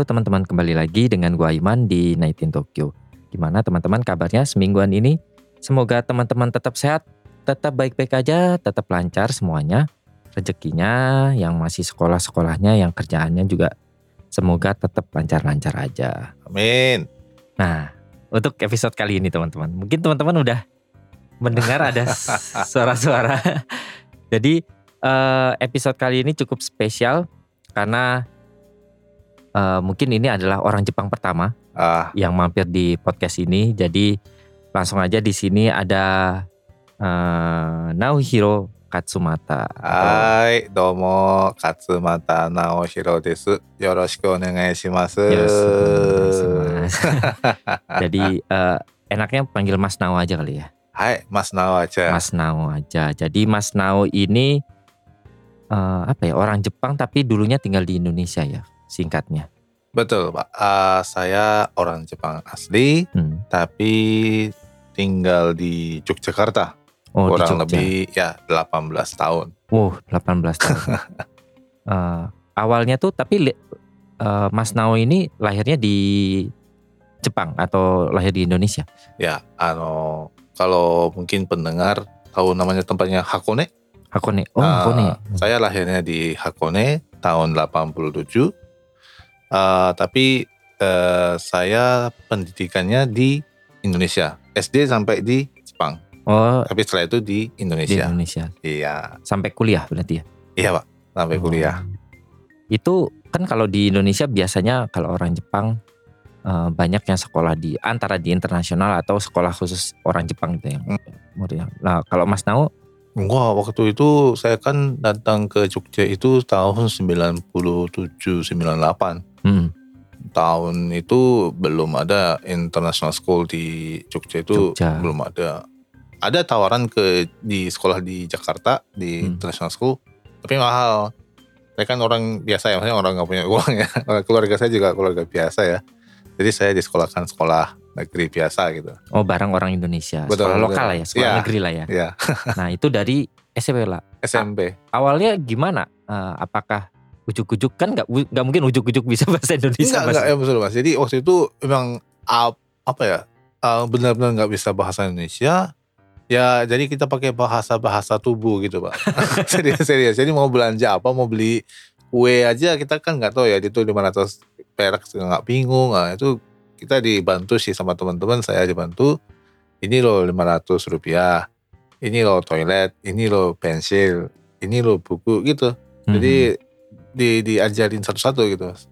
Halo teman-teman, kembali lagi dengan gua Iman di Night in Tokyo. Gimana teman-teman kabarnya semingguan ini? Semoga teman-teman tetap sehat, tetap baik-baik aja, tetap lancar semuanya. Rezekinya, yang masih sekolah-sekolahnya, yang kerjaannya juga semoga tetap lancar-lancar aja. Amin. Nah, untuk episode kali ini teman-teman, mungkin teman-teman udah mendengar ada suara-suara. Jadi eh, episode kali ini cukup spesial karena eh, mungkin ini adalah orang Jepang pertama Ah, yang mampir di podcast ini. Jadi langsung aja di sini ada eh, Naohiro Katsumata. hai, domo, Katsumata Naohiro desu. Yoroshiku onegai shimasu. Yes, Mas. Jadi eh, enaknya panggil Mas Nao aja kali ya. Hai, Mas Nao aja. Mas Nao aja. Jadi Mas Nao ini eh, apa ya orang Jepang tapi dulunya tinggal di Indonesia ya singkatnya. Betul, Pak. Ah, saya orang Jepang asli, Hmm. tapi tinggal di Yogyakarta. Oh di kurang Jogja. lebih ya 18 tahun. Wow 18 tahun. Eh, awalnya tuh tapi eh, Mas Nao ini lahirnya di Jepang atau lahir di Indonesia? Ya, ano, kalau mungkin pendengar tahu namanya tempatnya Hakone. Hakone. Oh Ah, Hakone. Saya lahirnya di Hakone tahun 87. Eh, tapi eh, saya pendidikannya di Indonesia. SD sampai di Jepang. Oh Tapi setelah itu di di Indonesia. Indonesia. Iya. Sampai kuliah berarti ya? Iya, Pak. Sampai Oh. kuliah. Itu kan kalau di Indonesia biasanya kalau orang Jepang eh, banyak yang sekolah di antara di internasional atau sekolah khusus orang Jepang gitu yang Hmm. muridnya. Nah kalau Mas Nao, Wah, waktu itu saya kan datang ke Jogja itu tahun 97 98. Hmm, Tahun itu belum ada international school di Jogja itu Jogja. belum ada. Ada tawaran ke di sekolah di Jakarta di Hmm. international school, tapi mahal. Saya kan orang biasa ya, maksudnya orang nggak punya uang ya. Keluarga saya juga keluarga biasa ya. Jadi saya disekolahkan sekolah negeri biasa gitu. oh barang orang Indonesia, Betul, sekolah betul. lokal lah ya, sekolah Iya. negeri lah ya. Ya, Nah itu dari SMP lah. SMP. Awalnya gimana? Eh, apakah ujuk-ujuk kan nggak nggak mungkin ujuk-ujuk bisa bahasa Indonesia Enggak, Mas? enggak, ya betul mas. Jadi waktu itu memang ap- apa ya, uh, benar-benar nggak bisa bahasa Indonesia. Ya jadi kita pakai bahasa-bahasa tubuh gitu pak. serius, serius. Jadi mau belanja apa, mau beli kue aja kita kan nggak tahu ya itu 500 perak nggak bingung. Nah, itu kita dibantu sih sama teman-teman saya dibantu. Ini loh 500 rupiah. Ini loh toilet, ini loh pensil, ini loh buku gitu. Hmm. Di diajarin satu-satu gitu. Mas.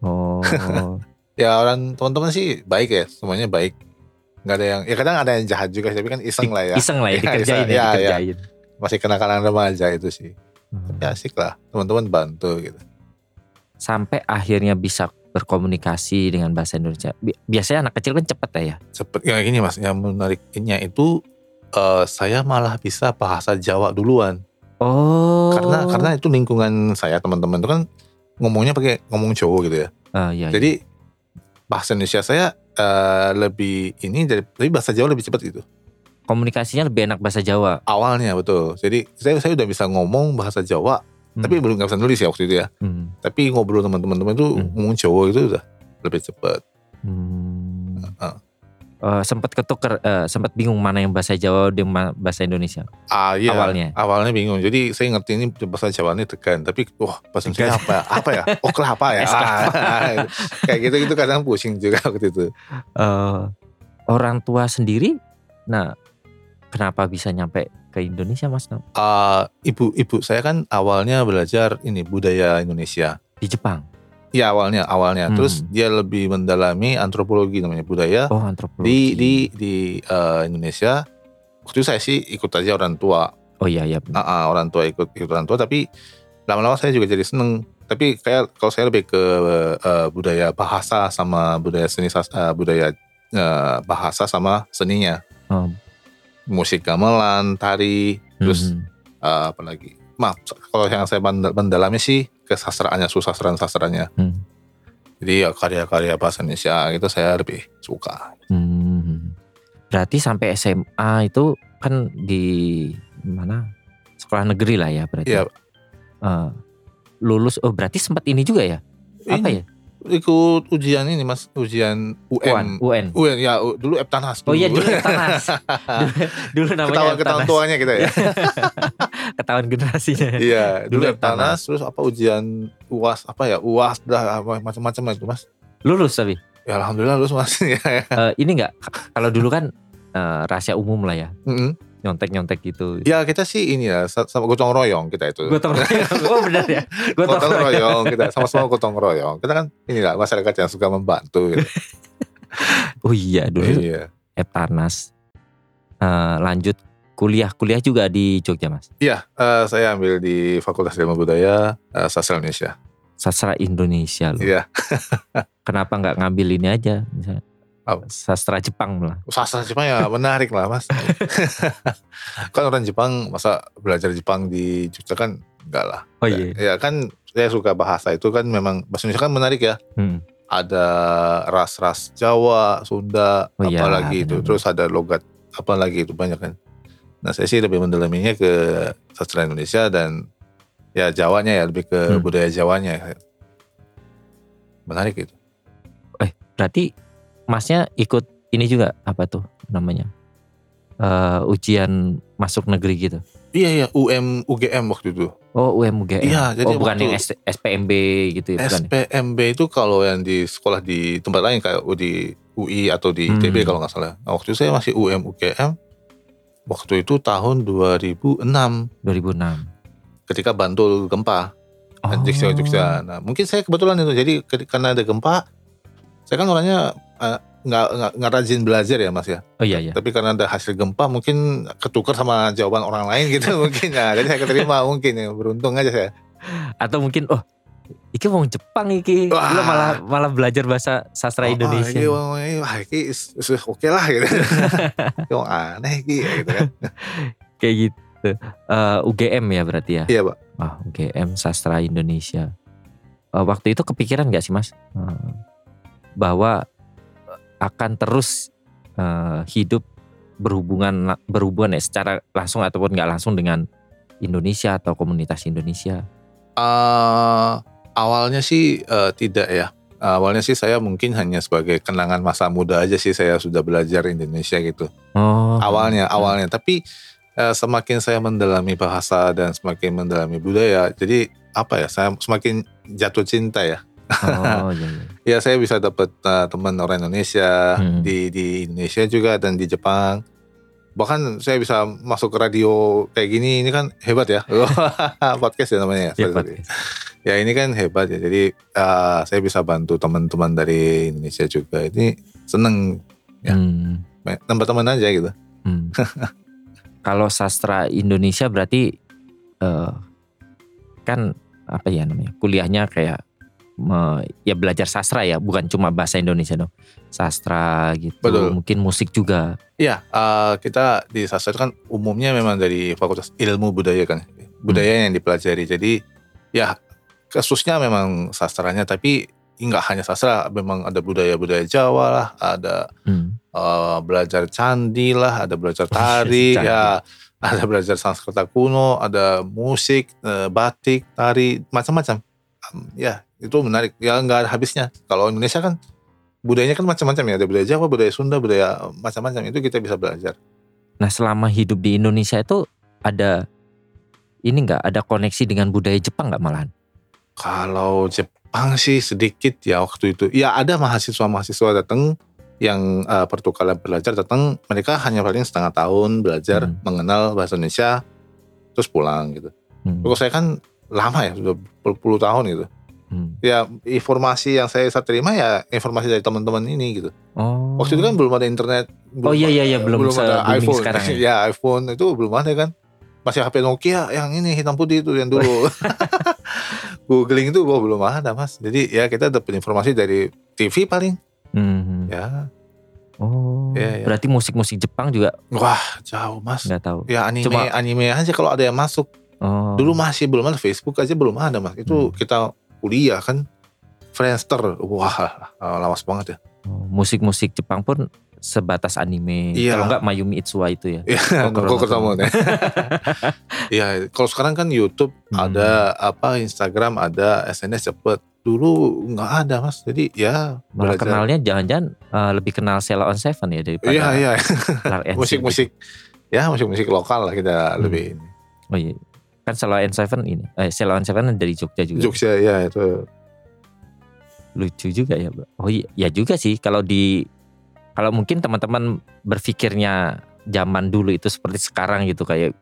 oh Ya orang teman-teman sih baik ya, semuanya baik. Nggak ada yang, ya kadang ada yang jahat juga, tapi kan iseng lah ya. iseng lah ya Iya, dikerjain iseng. ya, Iya, iya. dikerjain. Masih kenakalan remaja itu sih. Hmm. Ya asik lah, teman-teman bantu gitu. Sampai akhirnya bisa berkomunikasi dengan bahasa Indonesia. Bi- Biasanya anak kecil kan cepet ya ya. Cepet, ya gini mas, yang menariknya itu eh, saya malah bisa bahasa Jawa duluan. Oh. Karena karena itu lingkungan saya teman-teman itu kan ngomongnya pakai ngomong Jawa gitu ya. Ah, iya, iya. Jadi bahasa Indonesia saya eh, lebih ini, dari, tapi bahasa Jawa lebih cepat gitu. komunikasinya lebih enak bahasa Jawa. Awalnya betul. Jadi saya saya udah bisa ngomong bahasa Jawa Hmm. tapi belum nggak bisa nulis ya waktu itu ya Hmm. tapi ngobrol teman-teman itu Hmm. ngomong Jawa itu udah lebih cepat Hmm. Ah. Eh, sempat ketuker, eh, sempat bingung mana yang bahasa Jawa dan bahasa Indonesia. ah iya Awalnya. awalnya bingung jadi saya ngerti ini bahasa Jawa ini tekan tapi wah bahasa Indonesia apa apa ya oh kelapa ya. Ah, kayak gitu gitu kadang pusing juga waktu itu Eh, orang tua sendiri, nah kenapa bisa nyampe ke Indonesia Mas Nam? Ah, ibu ibu saya kan awalnya belajar ini budaya Indonesia Di Jepang. Iya awalnya awalnya Hmm. terus dia lebih mendalami antropologi namanya budaya Oh antropologi. di di di eh, Indonesia waktu itu saya sih ikut aja orang tua Oh iya iya. Ah, ah, orang tua ikut ikut orang tua tapi lama-lama saya juga jadi seneng Tapi kayak kalau saya lebih ke uh, budaya bahasa sama budaya seni uh, budaya uh, bahasa sama seninya. Oh. Musik gamelan, tari, terus Mhm. uh, apa lagi? Maaf, kalau yang saya mendal- mendalami sih kesastraannya, susastraan sastranya. Hmm. Jadi ya karya-karya bahasa Indonesia itu saya lebih suka. Hmm. Berarti sampai SMA itu kan di mana? Sekolah negeri lah ya berarti. Iya. Eh, lulus oh berarti sempat ini juga ya? Apa Ini, ya? Ikut ujian ini mas, ujian UN. UN. UN ya dulu Eptanas. Oh iya dulu Eptanas. dulu, dulu namanya ketahuan ketahuan tuanya kita ya. Ketahuan generasinya. Iya, Dulu dulu Eptanas. Eptanas terus apa ujian UAS apa ya? UAS dah macam-macam itu Mas. Lulus tapi. Ya alhamdulillah lulus Mas ya. Eh, ini enggak kalau dulu kan eh, rahasia umum lah ya. Mm-mm. Nyontek-nyontek gitu. Ya kita sih ini ya sa- sama gotong royong kita itu. Gotong royong. Oh benar ya. Gotong Gotong royong. royong kita sama-sama gotong royong. Kita kan inilah masyarakat yang suka membantu gitu. Oh iya dulu iya. Eptanas. Eh, lanjut kuliah. Kuliah juga di Jogja, Mas. Iya, eh, saya ambil di Fakultas Ilmu Budaya eh, Sastra Indonesia. Sastra Indonesia loh. Iya. Kenapa nggak ngambil ini aja misalnya? Apa? Sastra Jepang lah. Sastra Jepang ya menarik lah Mas. kan orang Jepang masa belajar Jepang di Jogja kan enggak lah. Oh Ya kan saya suka bahasa itu kan memang bahasa Indonesia kan menarik ya. Hmm. Ada ras-ras Jawa, Sunda, Oh iya, apalagi itu. benar-benar. Terus ada logat apalagi itu banyak kan. Nah saya sih lebih mendalaminya ke sastra Indonesia dan ya Jawanya ya lebih ke Hmm. budaya Jawanya. Menarik itu. Berarti Masnya ikut ini juga apa tuh namanya? Eh, ujian masuk negeri gitu. Iya iya UM UGM waktu itu. Oh UMUGM. Iya, jadi oh bukan yang S- SPMB gitu ya, bukan? ya? SPMB itu kalau yang di sekolah di tempat lain kayak di UI atau di Hmm. ITB kalau nggak salah. Nah, waktu itu saya masih UM UGM. Waktu itu tahun 2006 2006. ketika Bantul gempa Oh. di Jogja Jogja. Nah mungkin saya kebetulan itu jadi karena ada gempa, saya kan orangnya nggak nggak nggak rajin belajar ya mas ya. Oh iya iya. Tapi karena ada hasil gempa mungkin ketukar sama jawaban orang lain gitu mungkin ya. Jadi saya keterima mungkin ya beruntung aja saya. Atau mungkin oh iki wong Jepang iki Wah. Lu malah malah belajar bahasa sastra Indonesia. Oh, wah, ini is- is- oke lah gitu. Yang aneh gitu, gitu kan. Kayak gitu. Eh, UGM ya berarti ya. Iya pak. Ah, UGM Sastra Indonesia. Eh, waktu itu kepikiran nggak sih Mas eh, bahwa eh, akan terus eh, hidup berhubungan berhubungan ya secara langsung ataupun nggak langsung dengan Indonesia atau komunitas Indonesia. Eh, awalnya sih eh, tidak ya. Awalnya sih saya mungkin hanya sebagai kenangan masa muda aja sih saya sudah belajar Indonesia gitu. Oh. Awalnya, awalnya. Tapi eh, semakin saya mendalami bahasa dan semakin mendalami budaya, jadi apa ya? Saya semakin jatuh cinta ya. Oh iya, iya. Ya saya bisa dapat eh, teman orang Indonesia Hmm. di di Indonesia juga dan di Jepang. Bahkan saya bisa masuk ke radio kayak gini, ini kan hebat ya. Podcast ya namanya ya. Iya, sorry. podcast. Ya ini kan hebat ya. Jadi eh, saya bisa bantu teman-teman dari Indonesia juga. Ini seneng Ya. Hmm, nambah teman aja gitu. hmm. Kalau sastra Indonesia berarti eh, kan apa ya namanya kuliahnya kayak me- ya belajar sastra ya bukan cuma bahasa Indonesia dong sastra gitu Betul. mungkin musik juga Iya, eh, kita di sastra itu kan umumnya memang dari Fakultas Ilmu Budaya kan. Budaya yang dipelajari. Jadi ya khususnya memang sastranya tapi nggak hanya sastra, memang ada budaya-budaya Jawa lah, ada Hmm. eh, belajar candi lah, ada belajar tari, Candi. ya, ada belajar Sanskerta kuno, ada musik, eh, batik, tari, macam-macam. Ya, itu menarik. Ya nggak ada habisnya. Kalau Indonesia kan budayanya kan macam-macam ya, ada budaya Jawa, budaya Sunda, budaya macam-macam itu kita bisa belajar. Nah selama hidup di Indonesia itu ada ini nggak ada koneksi dengan budaya Jepang nggak malahan? Kalau Jepang sih sedikit ya waktu itu. Ya ada mahasiswa-mahasiswa datang yang eh, pertukaran belajar datang, mereka hanya paling setengah tahun belajar Hmm. mengenal bahasa Indonesia, terus pulang gitu. Hmm. Kalau saya kan lama ya, sudah berpuluh tahun gitu. Hmm. Ya informasi yang saya, saya terima ya informasi dari teman-teman ini gitu. Oh. Waktu itu kan belum ada internet. Oh, iya, iya, iya, belum ada se-booming iPhone. sekarang ya. ya iPhone itu belum ada kan. Masih HP Nokia yang ini hitam putih itu yang dulu. googling itu wah, belum ada mas. Jadi ya kita dapat informasi dari TV paling. Hmm. Ya, Oh, Iya, iya. berarti musik-musik Jepang juga wah jauh mas. nggak tahu. Ya anime Cuma- anime aja kalau ada yang masuk. Oh. Dulu masih belum ada Facebook aja belum ada mas. Itu Hmm. kita kuliah kan. Friendster, wah lawas banget ya. Oh, musik-musik Jepang pun sebatas anime. Iya. Kalau nggak Mayumi Itsuwa itu ya. Iya, kok ketemu nih. Iya, kalau sekarang kan YouTube Hmm. ada apa Instagram ada SNS cepet. Dulu nggak ada mas. Jadi ya Malah belajar. kenalnya jangan-jangan eh, lebih kenal Sela on Seven ya daripada Iya iya. Musik-musik ya musik-musik lokal lah kita Hmm. lebih. Oh iya. Kan Sela on Seven ini. Eh Sela on Seven dari Jogja juga. Jogja ya itu. Lucu juga ya. Oh iya, ya juga sih kalau di kalau mungkin teman-teman berpikirnya zaman dulu itu seperti sekarang gitu kayak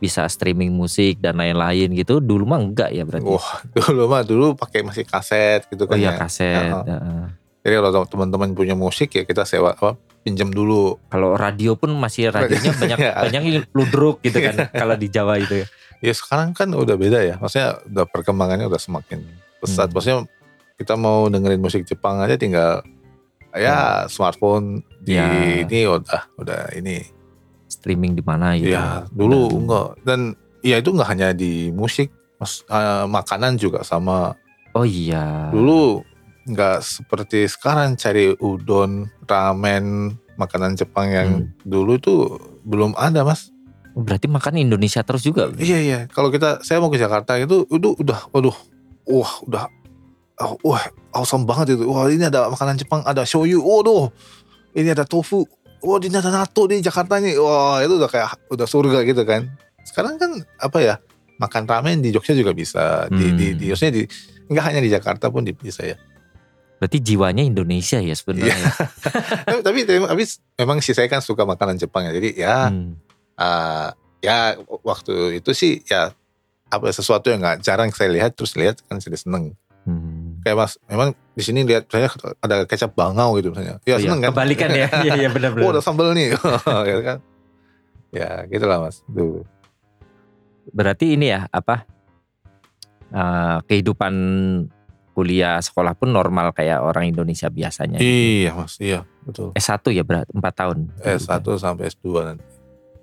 bisa streaming musik dan lain-lain gitu. Dulu mah enggak ya berarti. Wah dulu mah dulu pakai masih kaset gitu oh kan iya ya. kaset. Ya, heeh. Jadi kalau teman-teman punya musik ya kita sewa apa pinjam dulu. Kalau radio pun masih radionya banyak Ya. banyak ludruk gitu kan kalau di Jawa itu ya. Ya sekarang kan udah beda ya. Maksudnya udah perkembangannya udah semakin pesat. Hmm. Maksudnya kita mau dengerin musik Jepang aja tinggal ya smartphone di Ya. ini udah udah ini. Streaming di mana gitu. Ya dulu Dan- enggak dan ya itu enggak hanya di musik, mas, eh, makanan juga sama. Oh iya. Dulu enggak seperti sekarang cari udon, ramen, makanan Jepang yang Hmm. dulu itu belum ada mas. Oh, Berarti makan Indonesia terus juga. Iya iya. Kalau kita saya mau ke Jakarta itu itu udah waduh wah udah oh, wah awesome banget itu. Wah ini ada makanan Jepang, ada shoyu. Waduh. Ini ada tofu. Wah ini ada natto di Jakarta nih. Wah itu udah kayak udah surga gitu kan. Sekarang kan apa ya? Makan ramen di Jogja juga bisa. Di di, Hmm. di maksudnya di nggak hanya di Jakarta pun di, bisa ya. Berarti jiwanya Indonesia ya sebenarnya. Iya. tapi, tapi tapi memang sih saya kan suka makanan Jepang ya. Jadi ya Hmm. Eh, ya waktu itu sih ya apa sesuatu yang nggak jarang saya lihat terus lihat kan jadi seneng Hmm. kayak mas memang di sini lihat saya ada kecap bangau gitu misalnya ya Oh iya, seneng kan Kebalikan ya. Iya iya oh benar-benar. ada sambal nih gitu kan ya gitulah mas tuh Berarti ini ya apa? eh, kehidupan kuliah sekolah pun normal kayak orang Indonesia biasanya. iya mas iya betul S1 ya berat 4 tahun. S1 sampai S2 nanti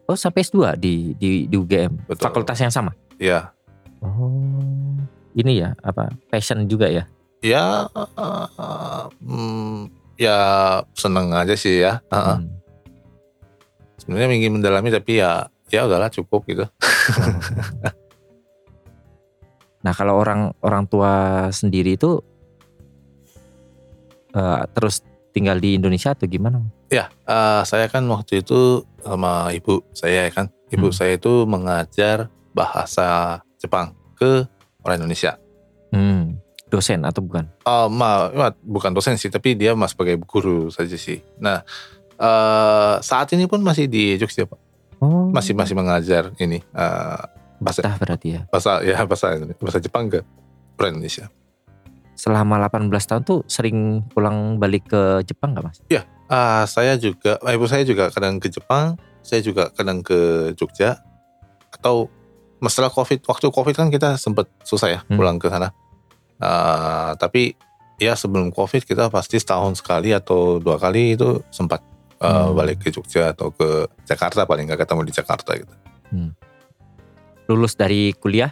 Oh sampai S2 di di di UGM. Betul. Fakultas yang sama. ya Oh. Ini ya apa? Passion juga ya. ya eh, hmm, ya seneng aja sih ya Heeh. Hmm. sebenarnya ingin mendalami tapi ya ya udahlah cukup gitu Nah kalau orang orang tua sendiri itu eh, terus tinggal di Indonesia atau gimana? Ya, eh, saya kan waktu itu sama ibu saya ya kan. Ibu Hmm. saya itu mengajar bahasa Jepang ke orang Indonesia. Hmm. Dosen atau bukan? Eh, ma, ma- bukan dosen sih, tapi dia mas sebagai guru saja sih. Nah, eh, saat ini pun masih di Jogja, Pak. Oh. Masih masih mengajar ini eh, bahasa betah berarti ya. bahasa ya bahasa bahasa Jepang ke orang Indonesia. Selama 18 tahun tuh sering pulang balik ke Jepang gak mas? Ah, saya juga, eh, ibu saya juga kadang ke Jepang, saya juga kadang ke Jogja, atau masalah COVID, waktu COVID kan kita sempat susah ya Hmm. pulang ke sana. Ah, tapi ya sebelum COVID kita pasti setahun sekali atau dua kali itu sempat ah, Hmm. balik ke Jogja atau ke Jakarta paling nggak ketemu di Jakarta gitu. Lulus dari kuliah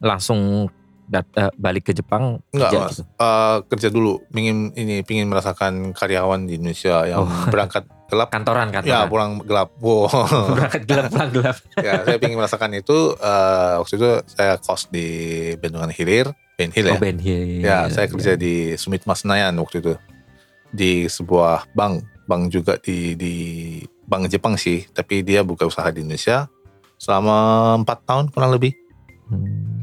langsung dat- eh, balik ke Jepang Enggak kerja mas, gitu? Ah, kerja dulu, ingin ini pingin merasakan karyawan di Indonesia yang Oh. berangkat gelap. Kantoran Ya kantoran. pulang gelap, wow. Berangkat gelap pulang gelap. ya saya ingin merasakan itu eh, waktu itu saya kos di Bendungan Hilir Ben Hill ya Oh Ben Hill. ya saya kerja di Sumit Mas Senayan waktu itu di sebuah bank bank juga di di bank Jepang sih tapi dia buka usaha di Indonesia selama empat tahun kurang lebih Hmm.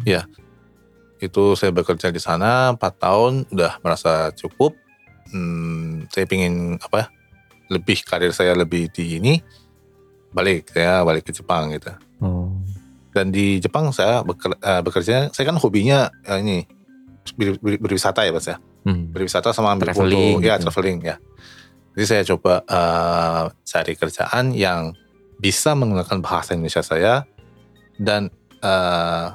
Itu saya bekerja di sana empat tahun udah merasa cukup Hmm, saya pingin apa ya lebih karir saya lebih di ini balik saya balik ke Jepang gitu Oh. dan di Jepang saya beker- eh, bekerja saya kan hobinya eh, ini ber- ber- berwisata ya mas ya Hmm. berwisata sama ambil Traveling foto ya gitu. traveling ya jadi saya coba eh, cari kerjaan yang bisa menggunakan bahasa Indonesia saya dan eh,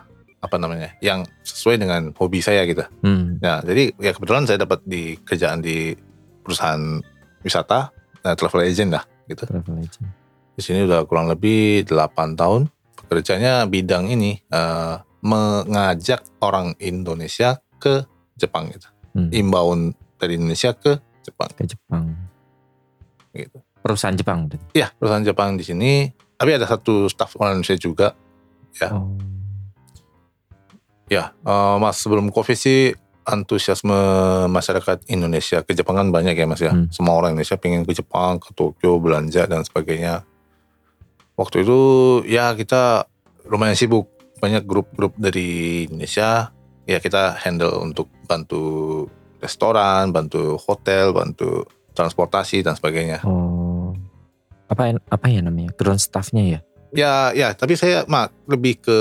apa namanya yang sesuai dengan hobi saya gitu. Hmm. Nah, jadi ya kebetulan saya dapat di kerjaan di perusahaan wisata, nah, travel agent lah gitu. Travel agent. Di sini udah kurang lebih 8 tahun. Pekerjaannya bidang ini eh, mengajak orang Indonesia ke Jepang gitu. Hmm. Inbound dari Indonesia ke Jepang Ke Jepang. gitu. Perusahaan Jepang. Iya, perusahaan Jepang di sini. Tapi ada satu staf orang Indonesia juga. Ya. Oh. Ya, eh, Mas sebelum Covid sih antusiasme masyarakat Indonesia ke Jepang kan banyak ya Mas ya. Hmm. Semua orang Indonesia pengen ke Jepang, ke Tokyo, belanja dan sebagainya. Waktu itu ya kita lumayan sibuk. Banyak grup-grup dari Indonesia. Ya kita handle untuk bantu restoran, bantu hotel, bantu transportasi dan sebagainya. Oh. Apa apa ya namanya? Ground staffnya ya? Ya, ya, tapi saya mak lebih ke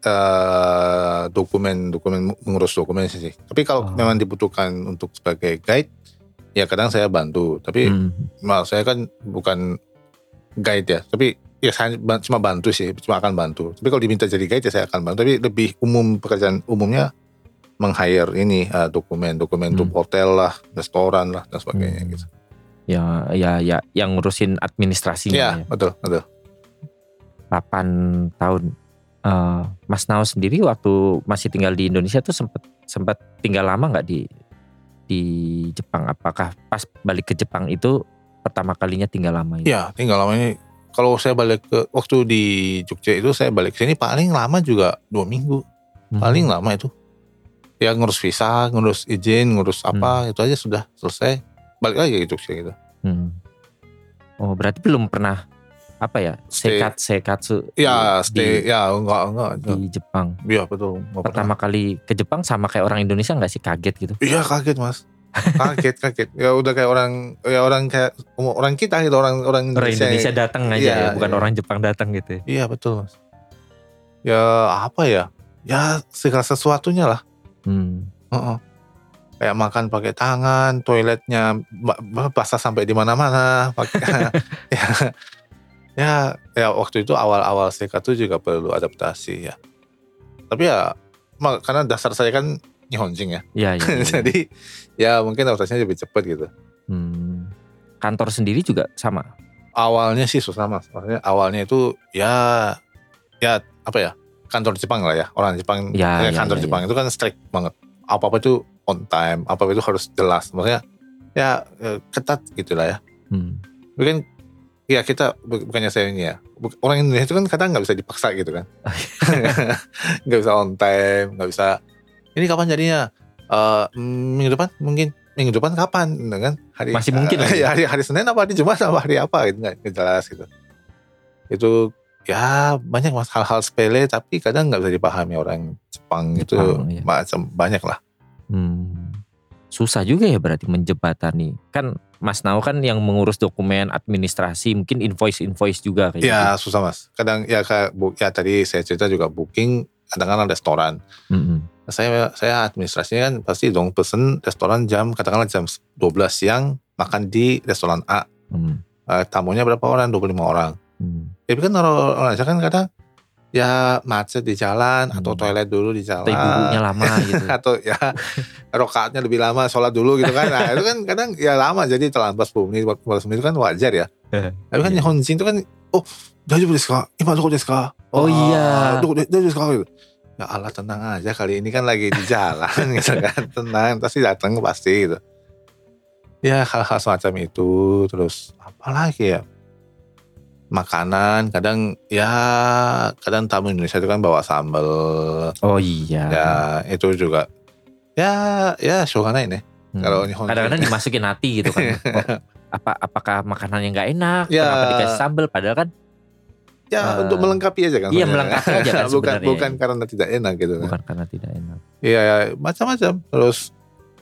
eh, dokumen, dokumen mengurus dokumen sih. Tapi kalau Oh. memang dibutuhkan untuk sebagai guide, ya kadang saya bantu. Tapi Hmm. mak saya kan bukan guide ya, tapi ya saya cuma bantu sih, cuma akan bantu. Tapi kalau diminta jadi guide ya saya akan bantu. Tapi lebih umum pekerjaan umumnya meng-hire ini eh, dokumen, dokumen untuk Hmm. hotel lah, restoran lah dan sebagainya Hmm. gitu. Ya, ya, ya, yang ngurusin administrasinya Ya, ya. betul, betul. 8 tahun. Eh, Mas Nao sendiri waktu masih tinggal di Indonesia tuh sempat sempat tinggal lama nggak di di Jepang? Apakah pas balik ke Jepang itu pertama kalinya tinggal lama itu? Ya, tinggal lama ini. Kalau saya balik ke waktu di Jogja itu saya balik ke sini paling lama juga dua minggu, Hmm. paling lama itu. Ya ngurus visa, ngurus izin, ngurus apa itu aja sudah selesai. Balik lagi ke Jogja gitu. Hmm. Oh, berarti belum pernah apa ya? Sekat sekatsu Ya di, stay, ya enggak enggak. di Jepang. Iya betul. Nggak pernah. Pertama kali ke Jepang sama kayak orang Indonesia nggak sih kaget gitu? Iya kaget mas. Kaget kaget. Ya udah kayak orang ya orang kayak orang kita gitu orang orang Orang Indonesia. Indonesia datang aja Iya, ya, bukan iya. orang Jepang datang gitu. ya. Iya betul mas. Ya apa ya? Ya segala sesuatunya lah. Hmm. Heeh. Kayak makan pakai tangan, toiletnya ba- ba- basah sampai di mana-mana. Pakai ya, ya, ya waktu itu awal-awal serikat itu juga perlu adaptasi ya. Tapi ya, karena dasar saya kan Nihonjin ya. Iya, iya. iya. Jadi ya mungkin adaptasinya lebih cepat gitu. Hmm. Kantor sendiri juga sama. Awalnya sih susah mas. Maksudnya awalnya itu ya, ya apa ya, kantor Jepang lah ya. Orang Jepang, Ya, ya, ya, kantor ya, Jepang itu kan strict banget. Apa-apa itu on time, apa-apa itu harus jelas. Maksudnya ya eh, ketat gitu lah ya. Hmm. Mungkin ya kita bu- bukannya saya ini ya. Orang Indonesia itu kan kadang nggak bisa dipaksa gitu kan. Nggak bisa on time, nggak bisa. Ini kapan jadinya? Eh, minggu depan mungkin minggu depan kapan gitu kan hari Masih mungkin lah hari, ya. hari hari Senin apa hari Jumat apa hari apa gitu nggak nggak jelas gitu itu ya banyak mas hal-hal sepele tapi kadang nggak bisa dipahami orang Jepang, itu Jepang, iya. macam banyak lah Hmm. Susah juga ya berarti menjembatani. Kan Mas Nao kan yang mengurus dokumen administrasi, mungkin invoice-invoice juga kayak ya susah mas kadang ya kayak ya tadi saya cerita juga booking kadang-kadang restoran gitu. Mm-mm. saya saya administrasinya kan pasti dong pesen restoran jam katakanlah jam 12 siang makan di restoran A Hmm. Eh, tamunya berapa orang 25 orang Hmm. tapi kan orang orang Indonesia kan kadang ya macet di jalan atau Hmm. toilet dulu di jalan. Atau ibu-ibunya lama gitu. atau ya rokaatnya lebih lama sholat dulu gitu kan. Nah itu kan kadang ya lama. Jadi terlambat 10 menit 15 menit itu kan wajar ya. Tapi kan Iya. Nihonjin itu kan oh daiju desu ka ima doko desu ka Oh, iya. doko de- daiju desu ka gitu. Ya Allah tenang aja kali ini kan lagi di jalan gitu kan. Tenang pasti datang pasti gitu. Ya hal-hal semacam itu terus apa lagi ya makanan kadang ya kadang tamu Indonesia itu kan bawa sambal Oh iya. ya itu juga ya ya shoganai nih Hmm. kalau kadang-kadang dimasukin hati gitu kan. Oh, apa apakah makanannya nggak enak? Ya. Kenapa dikasih sambal? Padahal kan ya Eh, untuk melengkapi aja kan iya, melengkapi aja kan bukan sebenarnya. bukan karena tidak enak gitu kan bukan karena tidak enak. iya ya, macam-macam terus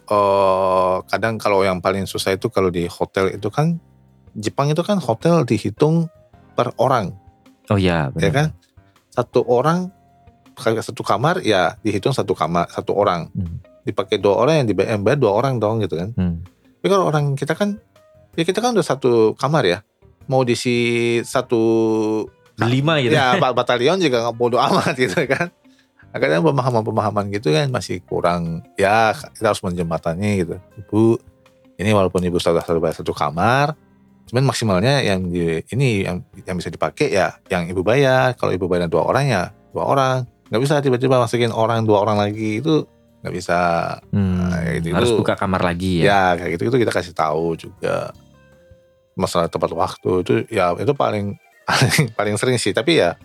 eh kadang kalau yang paling susah itu kalau di hotel itu kan Jepang itu kan hotel dihitung per orang Oh iya, ya benar. kan satu orang kalau satu kamar ya dihitung satu kamar satu orang Hmm. dipakai dua orang yang dibayar yang bayar dua orang dong gitu kan Hmm. tapi kalau orang kita kan ya kita kan udah satu kamar ya mau diisi satu Berlima gitu. ya ba- batalion juga nggak bodo amat gitu kan kadang pemahaman-pemahaman gitu kan masih kurang ya kita harus menjembatannya gitu ibu ini walaupun ibu sudah satu kamar cuman maksimalnya yang di, ini yang yang bisa dipakai ya yang ibu bayar. Kalau ibu bayar dua orang ya dua orang. Nggak bisa tiba-tiba masukin orang dua orang lagi itu nggak bisa. Hmm, Nah, itu- harus itu- buka kamar lagi ya. ya kayak gitu itu kita kasih tahu juga. Masalah tepat waktu itu ya itu paling paling paling sering sih. Tapi ya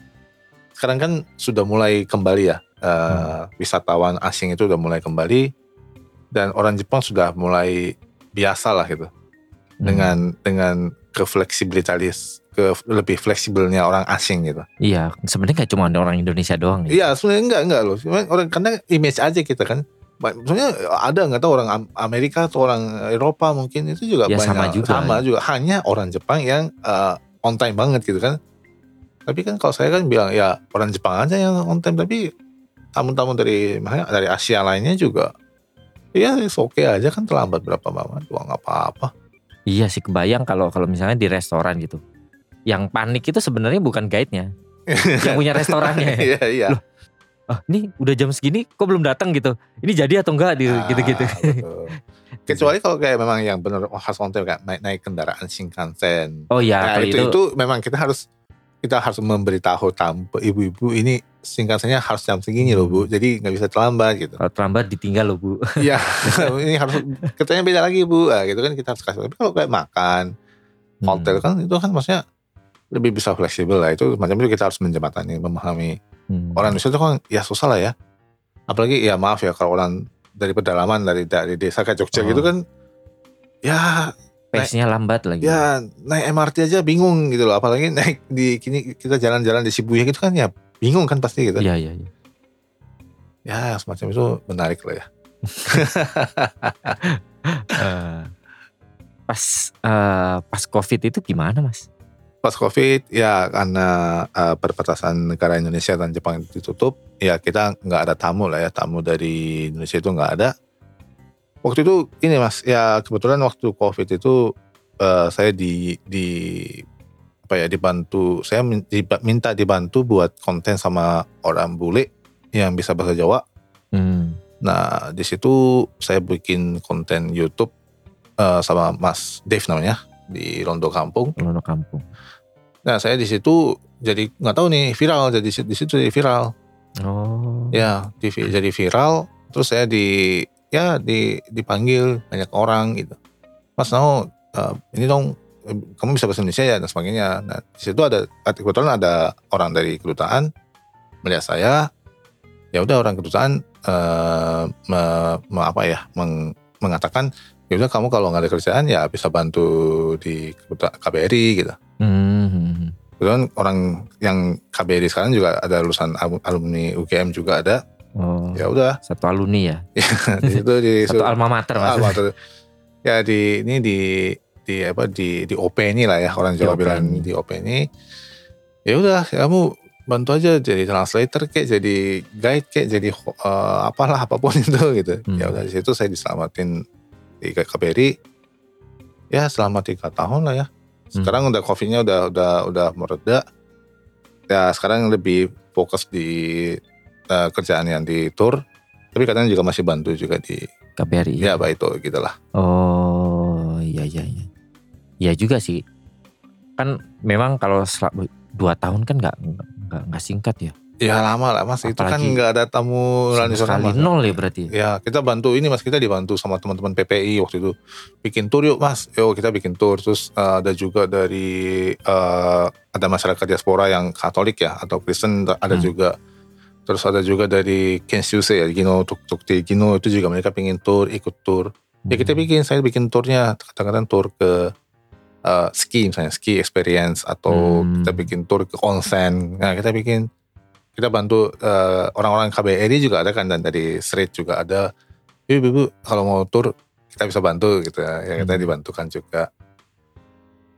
sekarang kan sudah mulai kembali ya eh, wisatawan asing itu udah mulai kembali. Dan orang Jepang sudah mulai biasa lah gitu Hmm. dengan dengan kefleksibilitalis ke lebih fleksibelnya orang asing gitu. Iya, sebenarnya nggak cuma orang Indonesia doang ya. Iya sebenarnya enggak enggak loh. Cuma orang karena image aja kita kan. Maksudnya ada nggak tahu orang Am- Amerika atau orang Eropa mungkin itu juga Ya, banyak sama juga. sama juga. Hanya orang Jepang yang eh, on time banget gitu kan. Tapi kan kalau saya kan bilang ya orang Jepang aja yang on time tapi tamu-tamu dari dari Asia lainnya juga ya oke aja kan terlambat berapa lama doang nggak apa-apa. Iya sih kebayang kalau kalau misalnya di restoran gitu. Yang panik itu sebenarnya bukan guide-nya, yang punya restorannya. Iya iya. Ah, ini udah jam segini kok belum datang gitu. Ini jadi atau enggak di- Ah, gitu-gitu. Kecuali kalau kayak memang yang benar khas on time kayak naik, naik kendaraan Shinkansen. Oh ya, Nah, kalau itu, itu, itu memang kita harus kita harus memberitahu tamu ibu-ibu ini Shinkansennya harus jam segini loh bu, jadi nggak bisa terlambat gitu. kalau terlambat ditinggal loh Bu. Iya, ini harus katanya beda lagi bu, nah, gitu kan kita harus kasih. Tapi kalau kayak makan hotel kan itu kan maksudnya lebih bisa fleksibel lah itu macam itu kita harus menjembatani memahami Hmm. orang Indonesia itu kan ya susah lah ya apalagi ya maaf ya kalau orang dari pedalaman dari dari desa ke Jogja Oh. gitu kan ya pace-nya lambat lagi. ya naik MRT aja bingung gitu loh apalagi naik di kini kita jalan-jalan di Shibuya gitu kan ya bingung kan pasti gitu Iya, iya, iya. ya semacam itu menarik lah ya Eh, pas eh, pas Covid itu gimana, Mas? pas covid ya karena eh, perbatasan negara Indonesia dan Jepang itu ditutup ya kita nggak ada tamu lah ya tamu dari Indonesia itu nggak ada waktu itu ini mas ya kebetulan waktu covid itu eh, saya di di apa ya dibantu saya minta dibantu buat konten sama orang bule yang bisa bahasa Jawa Hmm. nah di situ saya bikin konten YouTube eh, sama Mas Dave namanya di Rondo Kampung Lono kampung. Nah saya di situ jadi nggak tahu nih viral jadi di situ jadi viral Oh. ya TV jadi viral terus saya di ya di dipanggil banyak orang gitu Mas Nao eh, ini dong kamu bisa bahasa Indonesia ya dan sebagainya nah di situ ada kebetulan ada orang dari kedutaan melihat saya ya udah orang kedutaan eh, me- me- apa ya meng- mengatakan ya udah kamu kalau nggak ada kerjaan ya bisa bantu di KBRI gitu Hmm. Kebetulan orang yang KBRI sekarang juga ada lulusan al- alumni UGM juga ada. Oh. Ya udah Satu alumni ya. di situ di Satu alma mater, Mas. alma mater. Ya di ini di di apa di di OP ini lah ya orang Jawa bilang di OP ini. Ya udah kamu bantu aja jadi translator kek jadi guide kek jadi eh, apalah apa pun itu gitu. Hmm. Ya udah di situ saya diselamatin di KBRI. Ya selama tiga tahun lah ya. Hmm. Sekarang udah covidnya udah udah udah mereda. Ya sekarang lebih fokus di eh, kerjaan yang di tour. Tapi kadang juga masih bantu juga di KBRI. ya apa itu gitu lah. Oh, iya iya iya. Iya juga sih. Kan memang kalau dua tahun kan nggak nggak nggak singkat ya. Ya lama lah mas. itu kan Apalagi nggak ada tamu sekali nol ya berarti. Ya kita bantu ini mas kita dibantu sama teman-teman PPI waktu itu bikin tour yuk mas. Yo kita bikin tour terus eh, ada juga dari eh, ada masyarakat diaspora yang Katolik ya atau Kristen ada Hmm. juga. Terus ada juga dari Kensyuse ya Gino Tuk Tuk Te Gino itu juga mereka pingin tour ikut tour. Ya kita Hmm. bikin saya bikin tournya kadang-kadang tour ke eh, ski misalnya ski experience atau Hmm. kita bikin tour ke onsen. Nah kita bikin kita bantu eh, orang-orang KBRI juga ada kan dan dari street juga ada. Ibu ibu kalau mau tour kita bisa bantu gitu ya. Ya, kita Hmm. dibantukan juga.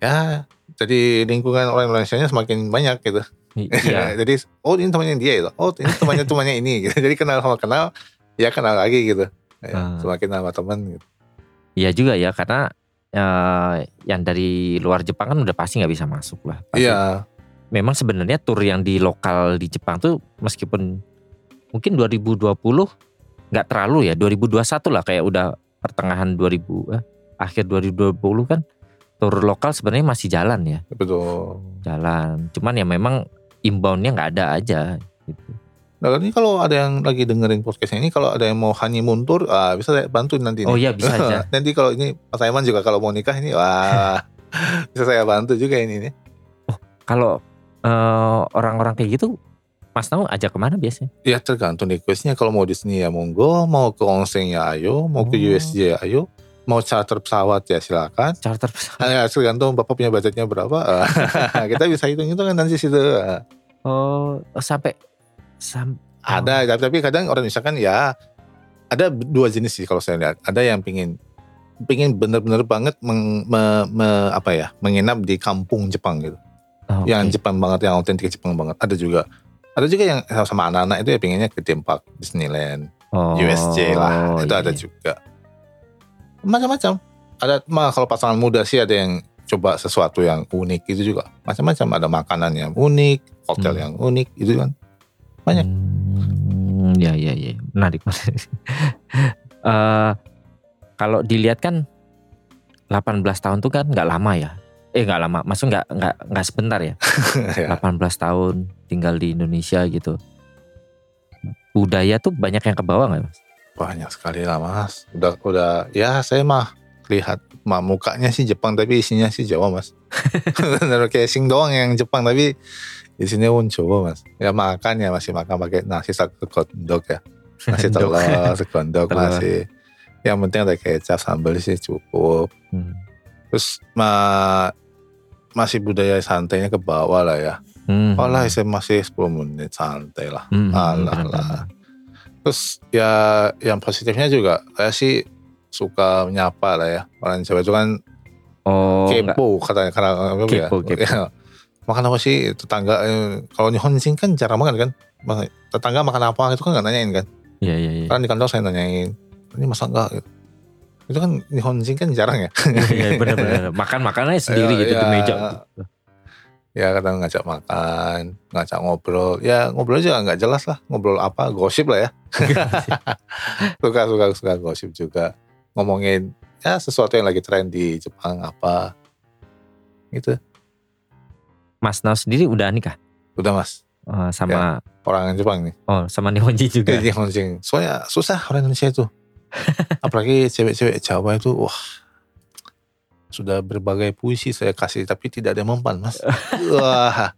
Ya jadi lingkungan orang Indonesia nya semakin banyak gitu. Iya. jadi oh ini temannya dia gitu. Oh ini temannya temannya ini gitu. Jadi kenal sama kenal ya kenal lagi gitu. Ya, Ah. Semakin nama teman gitu. Iya juga ya karena eh, yang dari luar Jepang kan udah pasti nggak bisa masuk lah. Pasti Iya. memang sebenarnya tur yang di lokal di Jepang tuh meskipun mungkin 2020 nggak terlalu ya 2021 lah kayak udah pertengahan 2000 eh, akhir 2020 kan tur lokal sebenarnya masih jalan ya betul jalan cuman ya memang inboundnya nggak ada aja gitu. Nah ini kalau ada yang lagi dengerin podcast ini, kalau ada yang mau honeymoon tour, ah, bisa saya bantu nanti. oh iya bisa aja nanti kalau ini Mas Aiman juga kalau mau nikah ini, wah bisa saya bantu juga ini nih. kalau eh, orang-orang kayak gitu Mas Nau ajak ke mana biasanya Ya tergantung requestnya. Kalau mau di sini ya monggo, mau ke onsen ya ayo, mau ke Oh. USJ ya ayo, mau charter pesawat ya silakan. charter pesawat ya tergantung bapak punya budgetnya berapa. Kita bisa hitung itu kan nanti situ. Oh oh, sampai sam Ada, tapi, tapi kadang orang Indonesia kan ya ada dua jenis sih kalau saya lihat. Ada yang pingin pingin bener-bener banget meng- me- me- apa ya menginap di kampung Jepang gitu. oh, Yang oke. Jepang banget, yang otentik Jepang banget. Ada juga. Ada juga yang sama anak-anak itu ya pinginnya ke theme park Disneyland, oh, USJ lah. Itu iya. ada juga. Macam-macam. Ada mah kalau pasangan muda sih ada yang coba sesuatu yang unik itu juga. Macam-macam ada makanan yang unik, hotel Hmm. yang unik itu kan. banyak. Hmm, ya ya ya menarik. Eh, kalau dilihat kan 18 tahun tuh kan nggak lama ya. Eh nggak lama, maksud nggak nggak nggak sebentar ya. Ya. 18 tahun tinggal di Indonesia gitu. Budaya tuh banyak yang ke bawah nggak mas? Banyak sekali lah mas. Udah udah ya saya mah lihat mah mukanya sih Jepang tapi isinya sih Jawa mas. Bener casing doang yang Jepang tapi di sini pun Jawa mas. Ya makan ya masih makan pakai nasi sekondok ya. Nasi telur sekondok masih. Yang penting ada kecap sambal sih cukup. Hmm. Terus ma masih budaya santainya ke bawah lah ya. Hmm. Oh lah saya masih 10 menit santai lah. Hmm. Alah lah. Terus ya yang positifnya juga saya sih suka menyapa lah ya. Orang Jawa itu kan Oh, kepo katanya karena apa ya? Kepo, kepo. Ya, makan apa sih tetangga eh, kalau Nihonjin kan jarang makan kan. Tetangga makan apa itu kan nggak nanyain kan. Iya iya iya. Karena di kantor saya nanyain. Ini masak nggak? Gitu. Itu kan Nihonjin kan jarang ya. Iya benar-benar makan makannya sendiri Ya, gitu di ya. meja. Ya kadang ngajak makan, ngajak ngobrol. Ya ngobrol juga nggak jelas lah. Ngobrol apa? Gosip lah ya. suka suka suka gosip juga. Ngomongin ya sesuatu yang lagi tren di Jepang apa. Gitu. Mas Nao sendiri udah nikah Udah mas. Eh, sama Orang Jepang nih. oh sama Nihonji juga. Jadi Honsing. Soalnya susah orang Indonesia itu. Apalagi cewek-cewek Jawa itu wah sudah berbagai puisi saya kasih tapi tidak ada yang mempan mas. Wah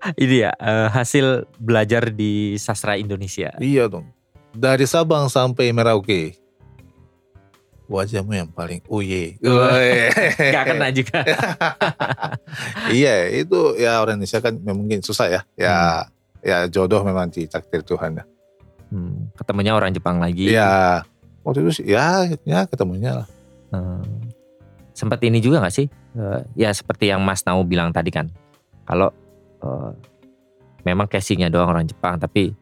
Ini ya eh, hasil belajar di sastra Indonesia. iya dong. Dari Sabang sampai Merauke. Wajahmu yang paling uye. Gak kena juga. iya itu ya orang Indonesia kan memang mungkin susah ya. Ya ya jodoh memang ditakdir Tuhan ya. Hmm, ketemunya orang Jepang lagi. Iya. Waktu itu sih ya ya ketemunya lah. Hmm. Sempat ini juga gak sih? Eh, ya seperti yang Mas Nau bilang tadi kan. Kalau eh, memang casingnya doang orang Jepang, tapi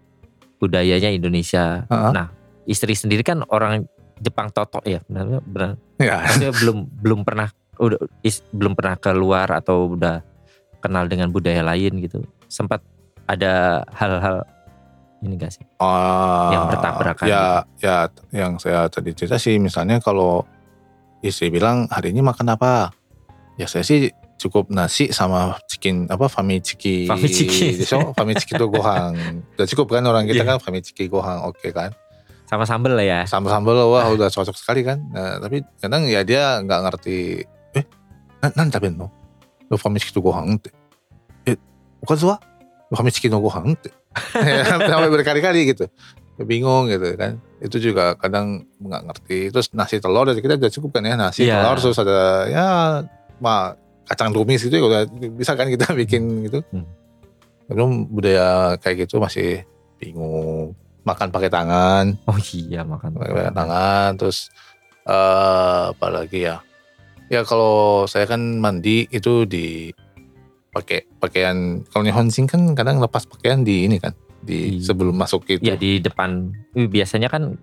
budayanya Indonesia. Heeh. Nah, istri sendiri kan orang Jepang totok ya, benar benar. Ya. Dia belum belum pernah udah is- belum pernah keluar atau udah kenal dengan budaya lain gitu. Sempat ada hal-hal ini gak sih? Ah, Yang bertabrakan gitu. Ya, ya yang saya tadi cerita sih misalnya kalau istri bilang hari ini makan apa? Ya saya sih cukup nasi sama chicken apa famichiki famichiki so, famichiki itu gohang. Udah cukup kan orang kita yeah. kan famichiki gohang oke okay, kan? Sama sambel lah ya? Sama sambel wah udah cocok sekali kan? Nah, tapi kadang ya dia nggak ngerti eh nanti apa no. No famichiki itu gohang eh bukan Fami famichiki no gohang ya, sampai berkali-kali gitu. Bingung gitu kan. Itu juga kadang nggak ngerti. Terus nasi telur dari kita udah cukup kan ya nasi Iya. telur terus ada ya ma kacang tumis gitu ya udah bisa kan kita bikin gitu. Hmm. Belum budaya kayak gitu masih bingung. Makan pakai tangan Oh iya makan. pakai tangan terus eh apa lagi ya ya kalau saya kan mandi itu di pakai pakaian kalau Nihonjin kan kadang lepas pakaian di ini kan di Di- sebelum masuk itu Ya di depan eh, biasanya kan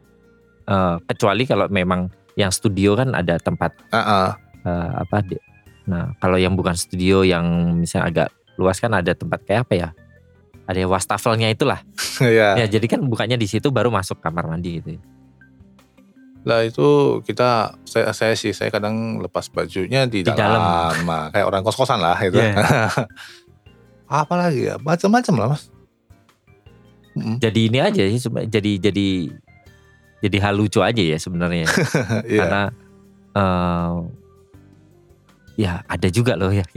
eh, kecuali kalau memang yang studio kan ada tempat Ah, ah. eh, apa di- Nah, kalau yang bukan studio yang misalnya agak luas kan ada tempat kayak apa ya? ada wastafelnya itulah. ya. Ya jadi kan bukanya di situ baru masuk kamar mandi gitu. Lah itu kita saya saya sih saya kadang lepas bajunya di, Di dalam, dalam. Nah, kayak orang kos-kosan lah gitu. Iya. Apa lagi ya? Macam-macam lah, Mas. Mm, Jadi ini aja sih jadi jadi jadi hal lucu aja ya sebenarnya. Iya. Karena eh, ya ada juga loh ya.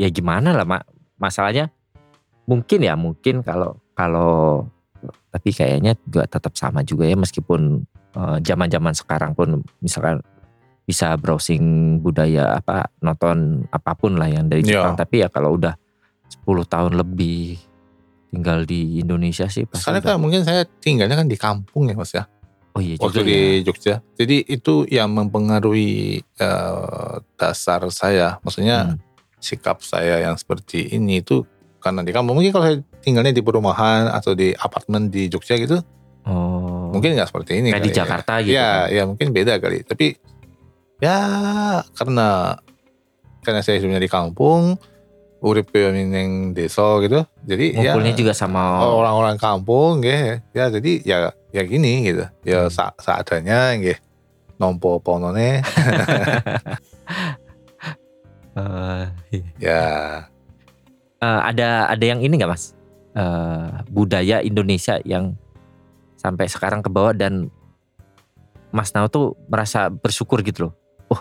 ya gimana lah mak masalahnya mungkin ya mungkin kalau kalau tapi kayaknya juga tetap sama juga ya meskipun eh, zaman-zaman sekarang pun misalkan bisa browsing budaya apa nonton apa pun lah yang dari Iya. Jepang tapi ya kalau udah 10 tahun lebih tinggal di Indonesia sih pasti Karena kan mungkin saya tinggalnya kan di kampung ya, Mas ya. oh iya waktu juga di ya. Jogja. Jadi itu yang mempengaruhi eh, dasar saya. Maksudnya Hmm. sikap saya yang seperti ini itu karena di kampung. Mungkin kalau saya tinggalnya di perumahan atau di apartemen di Jogja gitu, oh mungkin nggak seperti ini. kayak di ya. Jakarta gitu Ya, kan. ya mungkin beda kali. Tapi ya karena karena saya hidupnya di kampung, urip ning desa gitu. Jadi ya ngumpulnya juga sama orang-orang kampung nggih. Ya jadi ya ya gini gitu. Ya Hmm. sa seadanya nggih. Nompo ponone eh, iya. ya Eh, ada ada yang ini nggak mas Eh, budaya Indonesia yang sampai sekarang ke bawah dan Mas Nao tuh merasa bersyukur gitu loh. Oh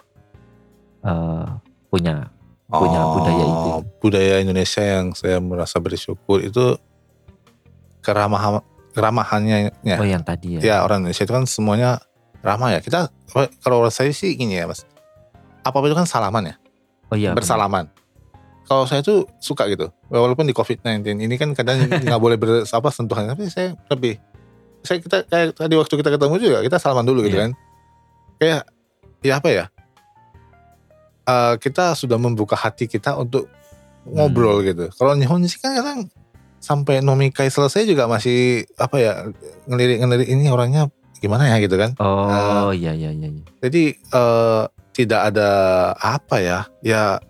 eh, punya Punya budaya itu. Oh, Budaya Indonesia yang saya merasa bersyukur itu keramahan keramahannya ya. oh yang tadi ya. Ya orang Indonesia itu kan semuanya ramah ya. Kita kalau orang saya sih gini ya mas. Apa itu kan salaman ya, Oh iya. benar. bersalaman. Kalau saya tuh suka gitu. Walaupun di COVID-19 ini kan kadang nggak boleh ber, apa sentuhan, tapi saya lebih saya kita kayak tadi waktu kita ketemu juga kita salaman dulu gitu Iya. kan. Kayak ya apa ya? Eh, kita sudah membuka hati kita untuk ngobrol gitu. Kalau Nihon sih kan kadang sampai nomikai selesai juga masih apa ya ngelirik-ngelirik ini orangnya gimana ya gitu kan. Oh iya iya iya. iya. Jadi eh, tidak ada apa ya ya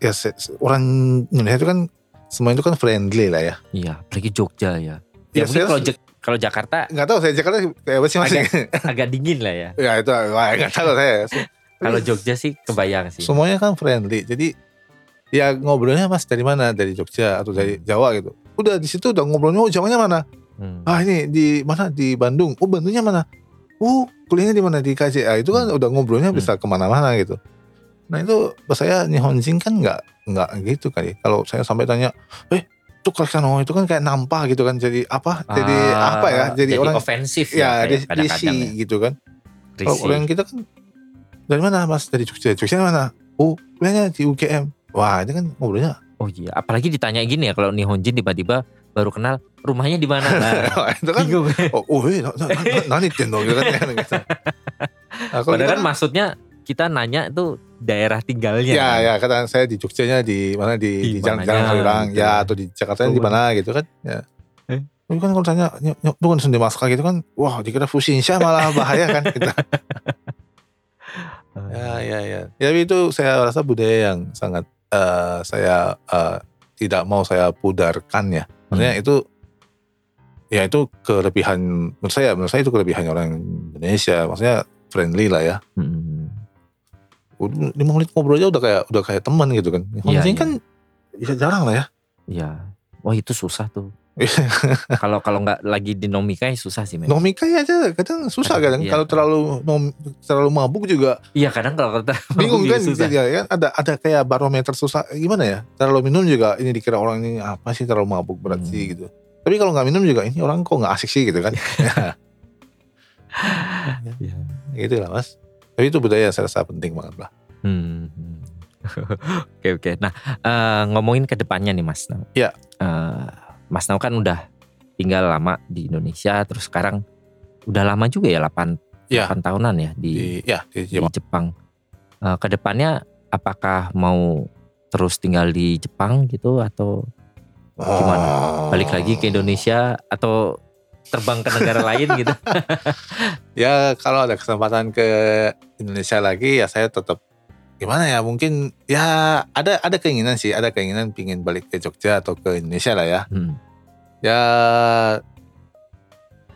ya orang Indonesia itu kan semua itu kan friendly lah ya. Iya, apalagi Jogja ya. Ya, Ya, mungkin kalau kalau Jakarta nggak tahu saya Jakarta kayak apa sih mas? agak dingin lah ya. ya itu nggak tahu saya. Kalau Jogja sih kebayang sih. Semuanya kan friendly. Jadi ya ngobrolnya mas dari mana? Dari Jogja atau dari Jawa gitu. Udah di situ udah ngobrolnya oh Jawanya mana? Hmm. Ah ini di mana? Di Bandung. Oh Bandungnya mana? Oh kuliahnya di mana? Di KJA. Itu kan udah ngobrolnya Hmm. bisa ke mana-mana gitu. Nah itu saya Nihonjin kan nggak nggak gitu kali. Kalau saya sampai tanya, eh itu Kano itu kan kayak nampah gitu kan. Jadi apa? Jadi Ah, apa ya? Jadi, orang ofensif ya ya, kadang-kadang ya. gitu kan. Kalau orang kita kan dari mana mas? Dari Jogja. Jogja mana? Oh kuliahnya di UGM. Wah ini kan ngobrolnya. Oh iya, apalagi ditanya gini ya kalau Nihonjin tiba-tiba baru kenal rumahnya di mana. Nah, itu kan bingung. oh, oh eh, na, na, na, nani tendo gitu kan gitu. Nah, Padahal kan maksudnya kita nanya itu daerah tinggalnya. Ya, kan. ya, kata saya di Jogjanya di mana di, Di di Jalan gitu. ya atau di Jakarta di Oh, mana gitu kan. Ya. Eh? Tapi kan kalau tanya nyok tuh kan Sunda Maska gitu kan, wah dikira Fusinsha malah bahaya kan kita. Ya, ya, ya. Ya tapi itu saya rasa budaya yang sangat eh, saya eh, tidak mau saya pudarkan ya. Maksudnya itu ya itu kelebihan menurut saya menurut saya itu kelebihan orang Indonesia maksudnya friendly lah ya Hmm. Lima menit ngobrol aja udah kayak udah kayak teman gitu kan. Iya, iya. kan ya jarang lah ya. Iya. Wah itu susah tuh. Kalau kalau nggak lagi di nomikai susah sih memang. Nomika ya aja kadang susah Kadang, kadang iya. kalau terlalu nom, terlalu mabuk juga Iya kadang kalau kita bingung kan susah. ya kan ada ada kayak barometer susah gimana ya terlalu minum juga ini dikira orang ini apa sih terlalu mabuk berat Hmm. sih gitu tapi kalau nggak minum juga ini orang kok nggak asik sih gitu kan Iya. gitu lah mas tapi itu budaya saya rasa penting banget lah Hmm. Oke oke. Nah eh, ngomongin ke depannya nih Mas Nau. Iya. Mas Nau kan udah tinggal lama di Indonesia, terus sekarang udah lama juga ya 8, Iya. 8 tahunan ya di, di ya di di Jepang Jepang. Eh, ke depannya apakah mau terus tinggal di Jepang gitu atau gimana? balik lagi ke Indonesia atau terbang ke negara lain gitu? ya kalau ada kesempatan ke Indonesia lagi ya saya tetap gimana ya mungkin ya ada ada keinginan sih ada keinginan pingin balik ke Jogja atau ke Indonesia lah ya Hmm. ya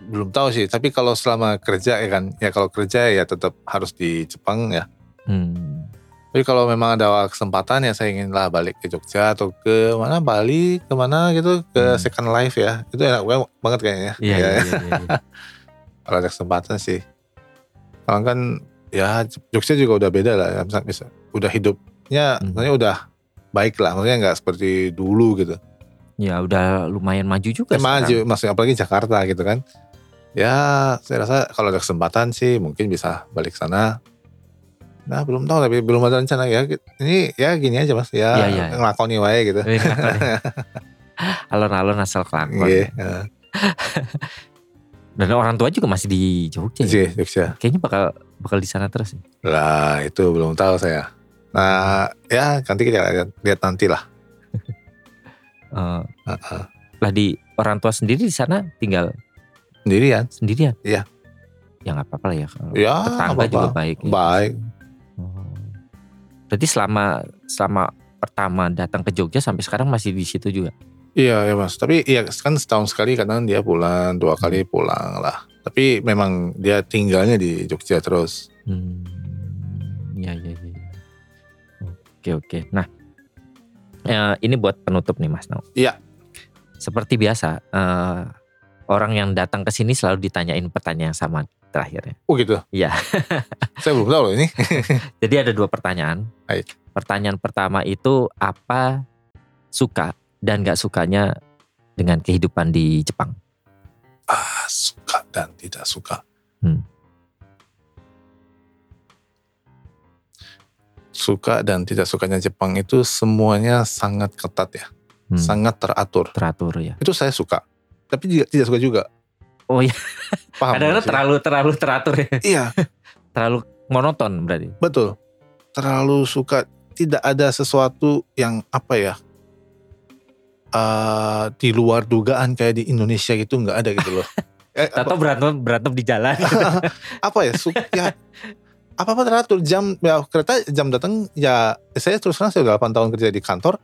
belum tahu sih tapi kalau selama kerja ya kan ya kalau kerja ya tetap harus di Jepang ya Hmm. tapi kalau memang ada kesempatan ya saya ingin lah balik ke Jogja atau ke mana Bali ke mana gitu ke Hmm. Second Life ya itu enak banget- kayaknya Iya, Ya, iya, iya, iya. kalau ada kesempatan sih kalau kan ya Jogja juga udah beda lah ya bisa, bisa udah hidupnya Hmm. udah baik lah maksudnya nggak seperti dulu gitu Ya udah lumayan maju juga Ya, maju maksudnya apalagi Jakarta gitu kan ya saya rasa kalau ada kesempatan sih mungkin bisa balik sana nah belum tahu tapi belum ada rencana ya ini ya gini aja mas ya Iya, iya. ngelakoni wae gitu Eh, ya. Alon-alon asal kelakon. Iya, ya. Dan orang tua juga masih di Jogja. ya? Jogja. Kayaknya bakal bakal di sana terus. Lah itu belum tahu saya. Nah ya nanti kita lihat, lihat nanti lah. Eh, Heeh. lah di orang tua sendiri di sana tinggal Sendirian. sendirian. Iya. Ya nggak apa-apa lah ya. Kalau Ya tetangga apa-apa. juga baik. ya. Baik. Oh. Berarti selama selama pertama datang ke Jogja sampai sekarang masih di situ juga. Iya ya mas. Tapi iya kan setahun sekali kadang dia pulang dua kali pulang lah. Tapi memang dia tinggalnya di Jogja terus. Hmm. Ya ya ya. ya. Oke oke. Nah, eh, ini buat penutup nih Mas Nau. Iya. Seperti biasa, eh, orang yang datang ke sini selalu ditanyain pertanyaan yang sama terakhirnya. Oh gitu. Iya. saya belum tahu loh ini. Jadi ada dua pertanyaan. Baik. Pertanyaan pertama itu apa suka dan gak sukanya dengan kehidupan di Jepang? Ah suka dan tidak suka. Hmm. Suka dan tidak sukanya Jepang itu semuanya sangat ketat ya, Hmm, sangat teratur. teratur ya. Itu saya suka. Tapi juga tidak suka juga. Oh iya. Paham? Kadang-kadang sih? terlalu terlalu teratur ya. Iya, Terlalu monoton berarti. betul. Terlalu suka tidak ada sesuatu yang apa ya? Eh, di luar dugaan kayak di Indonesia gitu nggak ada gitu loh. Eh, Atau berantem berantem di jalan. apa ya? Su- ya apa apa teratur jam ya kereta jam datang ya saya terus terang saya udah 8 tahun kerja di kantor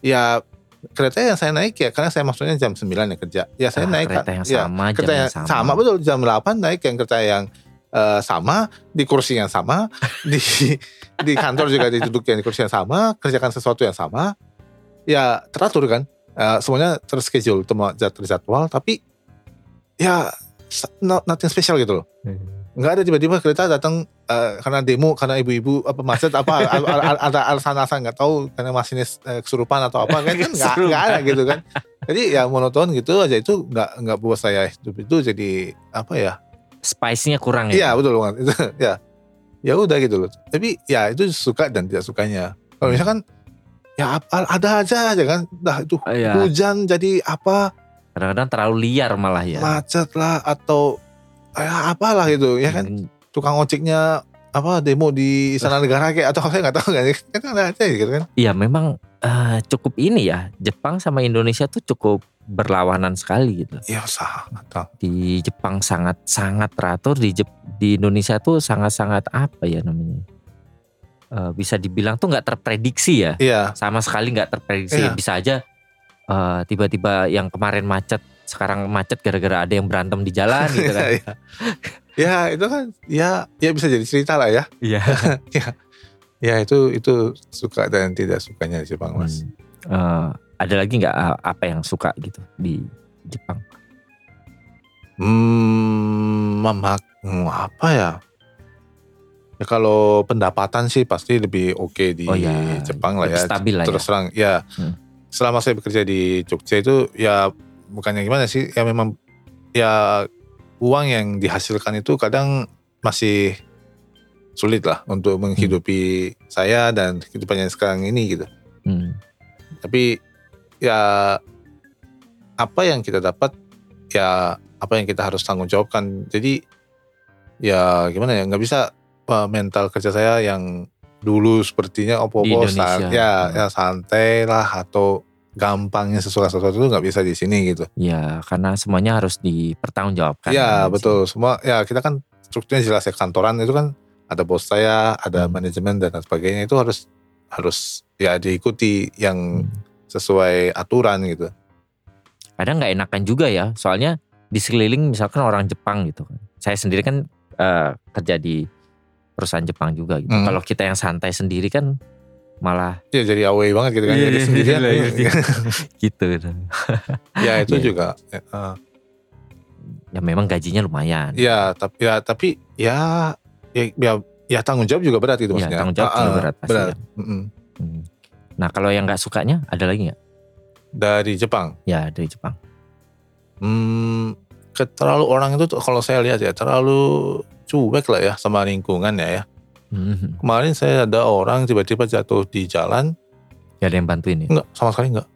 ya kereta yang saya naik ya karena saya maksudnya jam 9 ya kerja ya saya Ah, naik kereta yang ya, sama, kereta jam yang yang sama. betul jam 8 naik yang kereta yang eh, sama di kursi yang sama di di kantor juga duduk yang di kursi yang sama kerjakan sesuatu yang sama ya teratur kan Eh, semuanya terschedule tema- terjadwal tapi ya sa- no- nothing special gitu loh. Nggak ada tiba-tiba kereta datang eh, karena demo karena ibu-ibu apa macet apa al- al- al- ada alasan-alasan nggak tahu karena masinis eh, kesurupan atau apa kan kan nggak nggak ada gitu kan. Jadi ya monoton gitu aja itu nggak nggak buat saya hidup itu jadi apa ya? Spice-nya kurang iya ya. betul banget. Itu ya ya udah gitu loh. Tapi ya itu suka dan tidak sukanya. Kalau misalkan ya ada aja aja kan dah itu Iya. hujan jadi apa Kadang-kadang terlalu liar malah ya. macet lah atau ya apalah gitu ya kan Hmm, tukang ojeknya apa demo di istana negara kayak atau saya nggak tahu kan kan ada aja gitu kan Iya memang eh, cukup ini ya. Jepang sama Indonesia tuh cukup berlawanan sekali gitu. ya sangat Di Jepang sangat sangat teratur, di Jep- di Indonesia tuh sangat sangat apa ya namanya? Eh, bisa dibilang tuh nggak terprediksi ya. iya Sama sekali nggak terprediksi. Iya. Bisa aja eh, tiba-tiba yang kemarin macet sekarang macet gara-gara ada yang berantem di jalan gitu kan. ya, ya itu kan ya ya bisa jadi cerita lah ya Iya. ya itu itu suka dan tidak sukanya di Jepang mas Hmm. Eh, ada lagi nggak apa yang suka gitu di Jepang? hmm memak hmm, apa ya ya kalau pendapatan sih pasti lebih oke di Oh ya, Jepang lah lebih ya stabil lah terus ya. terang ya Hmm. selama saya bekerja di Jogja itu ya bukannya gimana sih ya memang ya uang yang dihasilkan itu kadang masih sulit lah untuk menghidupi saya dan kehidupan yang sekarang ini gitu Hmm. tapi ya apa yang kita dapat ya apa yang kita harus tanggung jawabkan jadi ya gimana ya nggak bisa uh, mental kerja saya yang dulu sepertinya opo-opo san- ya Hmm. ya santai lah atau gampangnya sesuatu sesuatu itu nggak bisa di sini gitu Ya karena semuanya harus dipertanggungjawabkan. ya kan di betul semua ya kita kan strukturnya jelas ya kantoran itu kan ada bos saya, ada Hmm. manajemen dan sebagainya itu harus harus ya diikuti yang Hmm. sesuai aturan gitu. kadang nggak enakan juga ya soalnya di sekeliling misalkan orang Jepang gitu kan saya sendiri kan eh, kerja di perusahaan Jepang juga gitu Hmm. kalau kita yang santai sendiri kan malah Ya jadi away banget gitu kan, Iya, jadi iya, sendirian. iya, iya. gitu ya itu Iya. juga. eh, ya memang gajinya lumayan ya tapi ya tapi ya ya, ya, ya tanggung jawab juga berat gitu Ya, maksudnya. tanggung jawab Ah, juga ah, berat pasti berat. Mm-mm. Hmm. nah kalau yang nggak sukanya ada lagi nggak Dari Jepang. ya dari Jepang Hmm, terlalu orang itu tuh kalau saya lihat ya terlalu cuek lah ya sama lingkungan ya. ya. Hmm. Kemarin saya ada orang tiba-tiba jatuh di jalan, Gak ada yang bantuin ya enggak sama sekali enggak.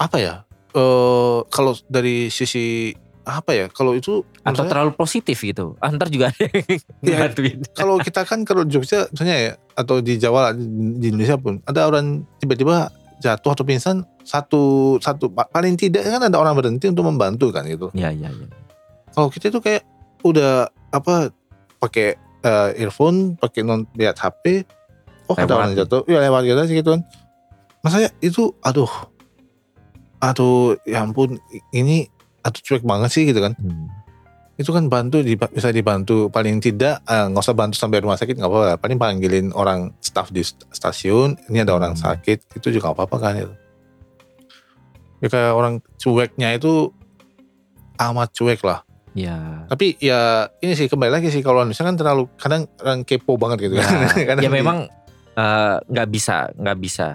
Apa ya? Eh kalau dari sisi apa ya? Kalau itu atau saya, terlalu positif gitu ah, ntar juga ada yang Iya. bantuin kalau kita kan kalau Jogja misalnya ya atau di Jawa di Indonesia pun ada orang tiba-tiba jatuh atau pingsan satu satu paling tidak kan ada orang berhenti untuk membantu kan gitu. ya ya ya kalau kita itu kayak udah apa pakai eh, earphone, pakai non lihat HP, oh ada orang gitu. jatuh, ya lewat gitu aja gitu kan. Masanya itu aduh, aduh ya ampun ini aduh cuek banget sih gitu kan. Hmm. Itu kan bantu bisa dibantu paling tidak eh, nggak usah bantu sampai rumah sakit nggak apa-apa. Paling panggilin orang staff di st- stasiun, ini ada orang Hmm. sakit, itu juga nggak apa-apa kan itu. Ya kayak orang cueknya itu amat cuek lah ya. Tapi ya ini sih kembali lagi sih kalau misalkan terlalu kadang orang kepo banget gitu ya, kan Kadang ya di- memang eh, nggak bisa nggak bisa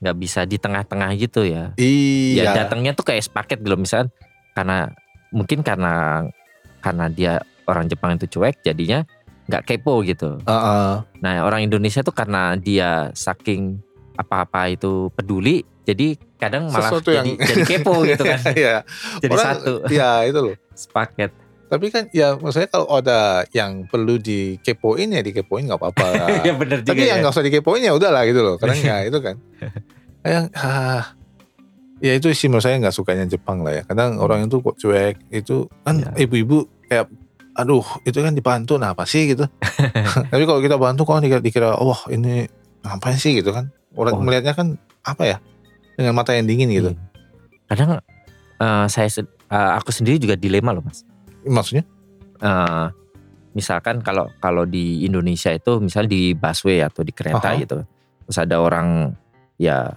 nggak bisa di tengah-tengah gitu ya. Iya. Ya datangnya tuh kayak sepaket gitu misalkan karena mungkin karena karena dia orang Jepang itu cuek jadinya nggak kepo gitu. Heeh. nah orang Indonesia tuh karena dia saking apa-apa itu peduli jadi kadang malah Sesuatu jadi, yang- jadi kepo gitu kan. Iya, jadi orang- satu. Iya itu loh sepaket tapi kan ya maksudnya kalau ada yang perlu dikepoin ya dikepoin nggak apa-apa ya bener juga tapi yang ya. nggak usah dikepoin ya udahlah gitu loh kadang ya itu kan yang ah, ya itu sih menurut saya nggak sukanya Jepang lah ya kadang orang itu kok cuek itu kan Hmm. Ya. ibu-ibu kayak aduh itu kan dibantu nah apa sih gitu tapi kalau kita bantu kok dikira, dikira wah ini ngapain sih gitu kan orang Oh. melihatnya kan apa ya dengan mata yang dingin gitu Hmm. kadang eh, saya eh, aku sendiri juga dilema loh mas maksudnya eh misalkan kalau kalau di Indonesia itu misalnya di busway atau di kereta Aha. gitu terus ada orang ya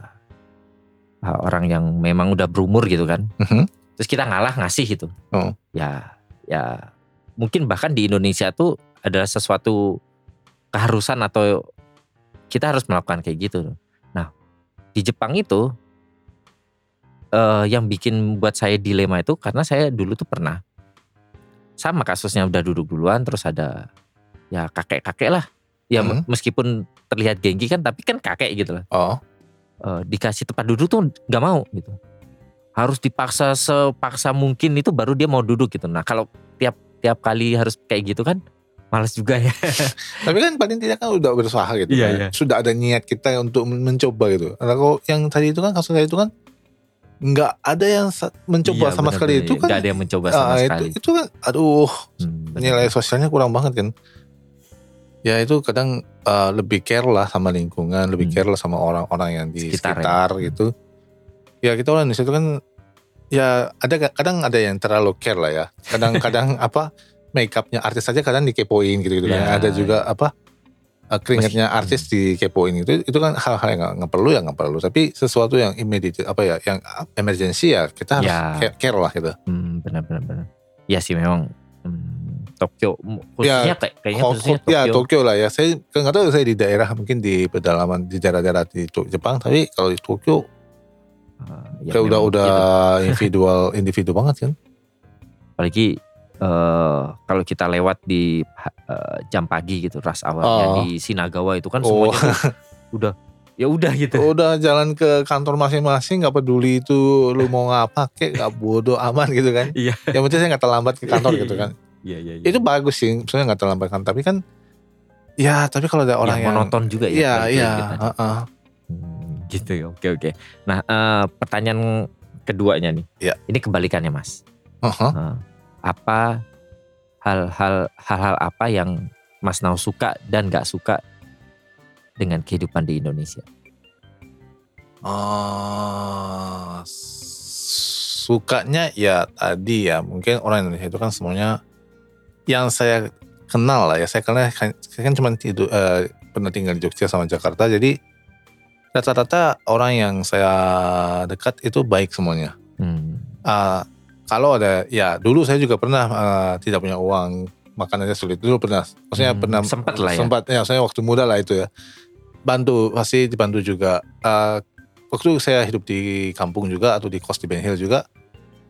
orang yang memang udah berumur gitu kan Mhm. terus kita ngalah ngasih gitu Oh. ya ya mungkin bahkan di Indonesia tuh adalah sesuatu keharusan atau kita harus melakukan kayak gitu nah di Jepang itu eh yang bikin buat saya dilema itu karena saya dulu tuh pernah. Sama kasusnya udah duduk duluan terus ada ya kakek-kakek lah. Ya Hmm. meskipun terlihat genggi kan tapi kan kakek gitu lah. Oh. Eh, dikasih tempat duduk tuh nggak mau gitu. Harus dipaksa sepaksa mungkin itu baru dia mau duduk gitu. Nah kalau tiap tiap kali harus kayak gitu kan males juga ya. Tapi kan paling tidak kan udah berusaha gitu Iya, kan. iya. sudah ada niat kita untuk men- mencoba gitu. Kalau yang tadi itu kan kasus tadi itu kan nggak ada yang mencoba Iya, sama bener, sekali bener. itu kan nggak ada yang mencoba sama ah, sekali itu itu kan aduh Hmm, nilai sosialnya kurang banget kan ya itu kadang uh, lebih care lah sama lingkungan lebih Hmm. care lah sama orang-orang yang di Sekitar sekitar, ya. gitu ya kita orang di situ kan ya ada kadang ada yang terlalu care lah ya kadang-kadang apa make upnya artis saja kadang dikepoin gitu gitu Ya. kan ada juga apa uh, keringatnya Meski- artis dikepoin itu itu kan hal-hal yang nggak- perlu ya nggak perlu tapi sesuatu yang immediate apa ya yang emergency ya kita harus Ya. care, care lah gitu Hmm, benar benar benar. Ya sih memang hmm, Tokyo Ya, khususnya kayak kayaknya khususnya ya Tokyo. Tokyo lah ya. Saya nggak tahu saya di daerah mungkin di pedalaman di daerah-daerah di Jepang, tapi kalau di Tokyo Ah, ya kayak udah udah gitu. individual individu banget kan. apalagi eh, kalau kita lewat di eh, jam pagi gitu rush hournya Oh. di Shinagawa itu kan Oh. semuanya tuh udah ya udah gitu. udah jalan ke kantor masing-masing nggak peduli itu lu mau ngapa kek nggak bodoh aman gitu kan. Iya. Yang penting saya nggak terlambat ke kantor gitu kan. Iya iya iya. Itu bagus sih, sebenarnya nggak terlambat kan. Tapi kan ya tapi kalau ada orang Ya, yang monoton juga ya. Iya iya. tadi. heeh. Hmm, gitu ya. Oke oke. Nah, eh, pertanyaan keduanya nih. Iya. Ini kebalikannya, Mas. Heeh. Eh, apa hal-hal hal-hal apa yang Mas Nau suka dan nggak suka dengan kehidupan di Indonesia? Oh, sukanya ya tadi ya mungkin orang Indonesia itu kan semuanya yang saya kenal lah ya saya kenal saya kan cuma tidur eh, pernah tinggal di Jogja sama Jakarta jadi rata-rata orang yang saya dekat itu baik semuanya. Hmm. Uh, kalau ada ya dulu saya juga pernah uh, tidak punya uang makan aja sulit. Dulu pernah maksudnya Hmm, pernah sempat lah ya. sempat ya saya waktu muda lah itu ya. Bantu pasti dibantu juga. Uh, waktu saya hidup di kampung juga atau di kos di Ben Hill juga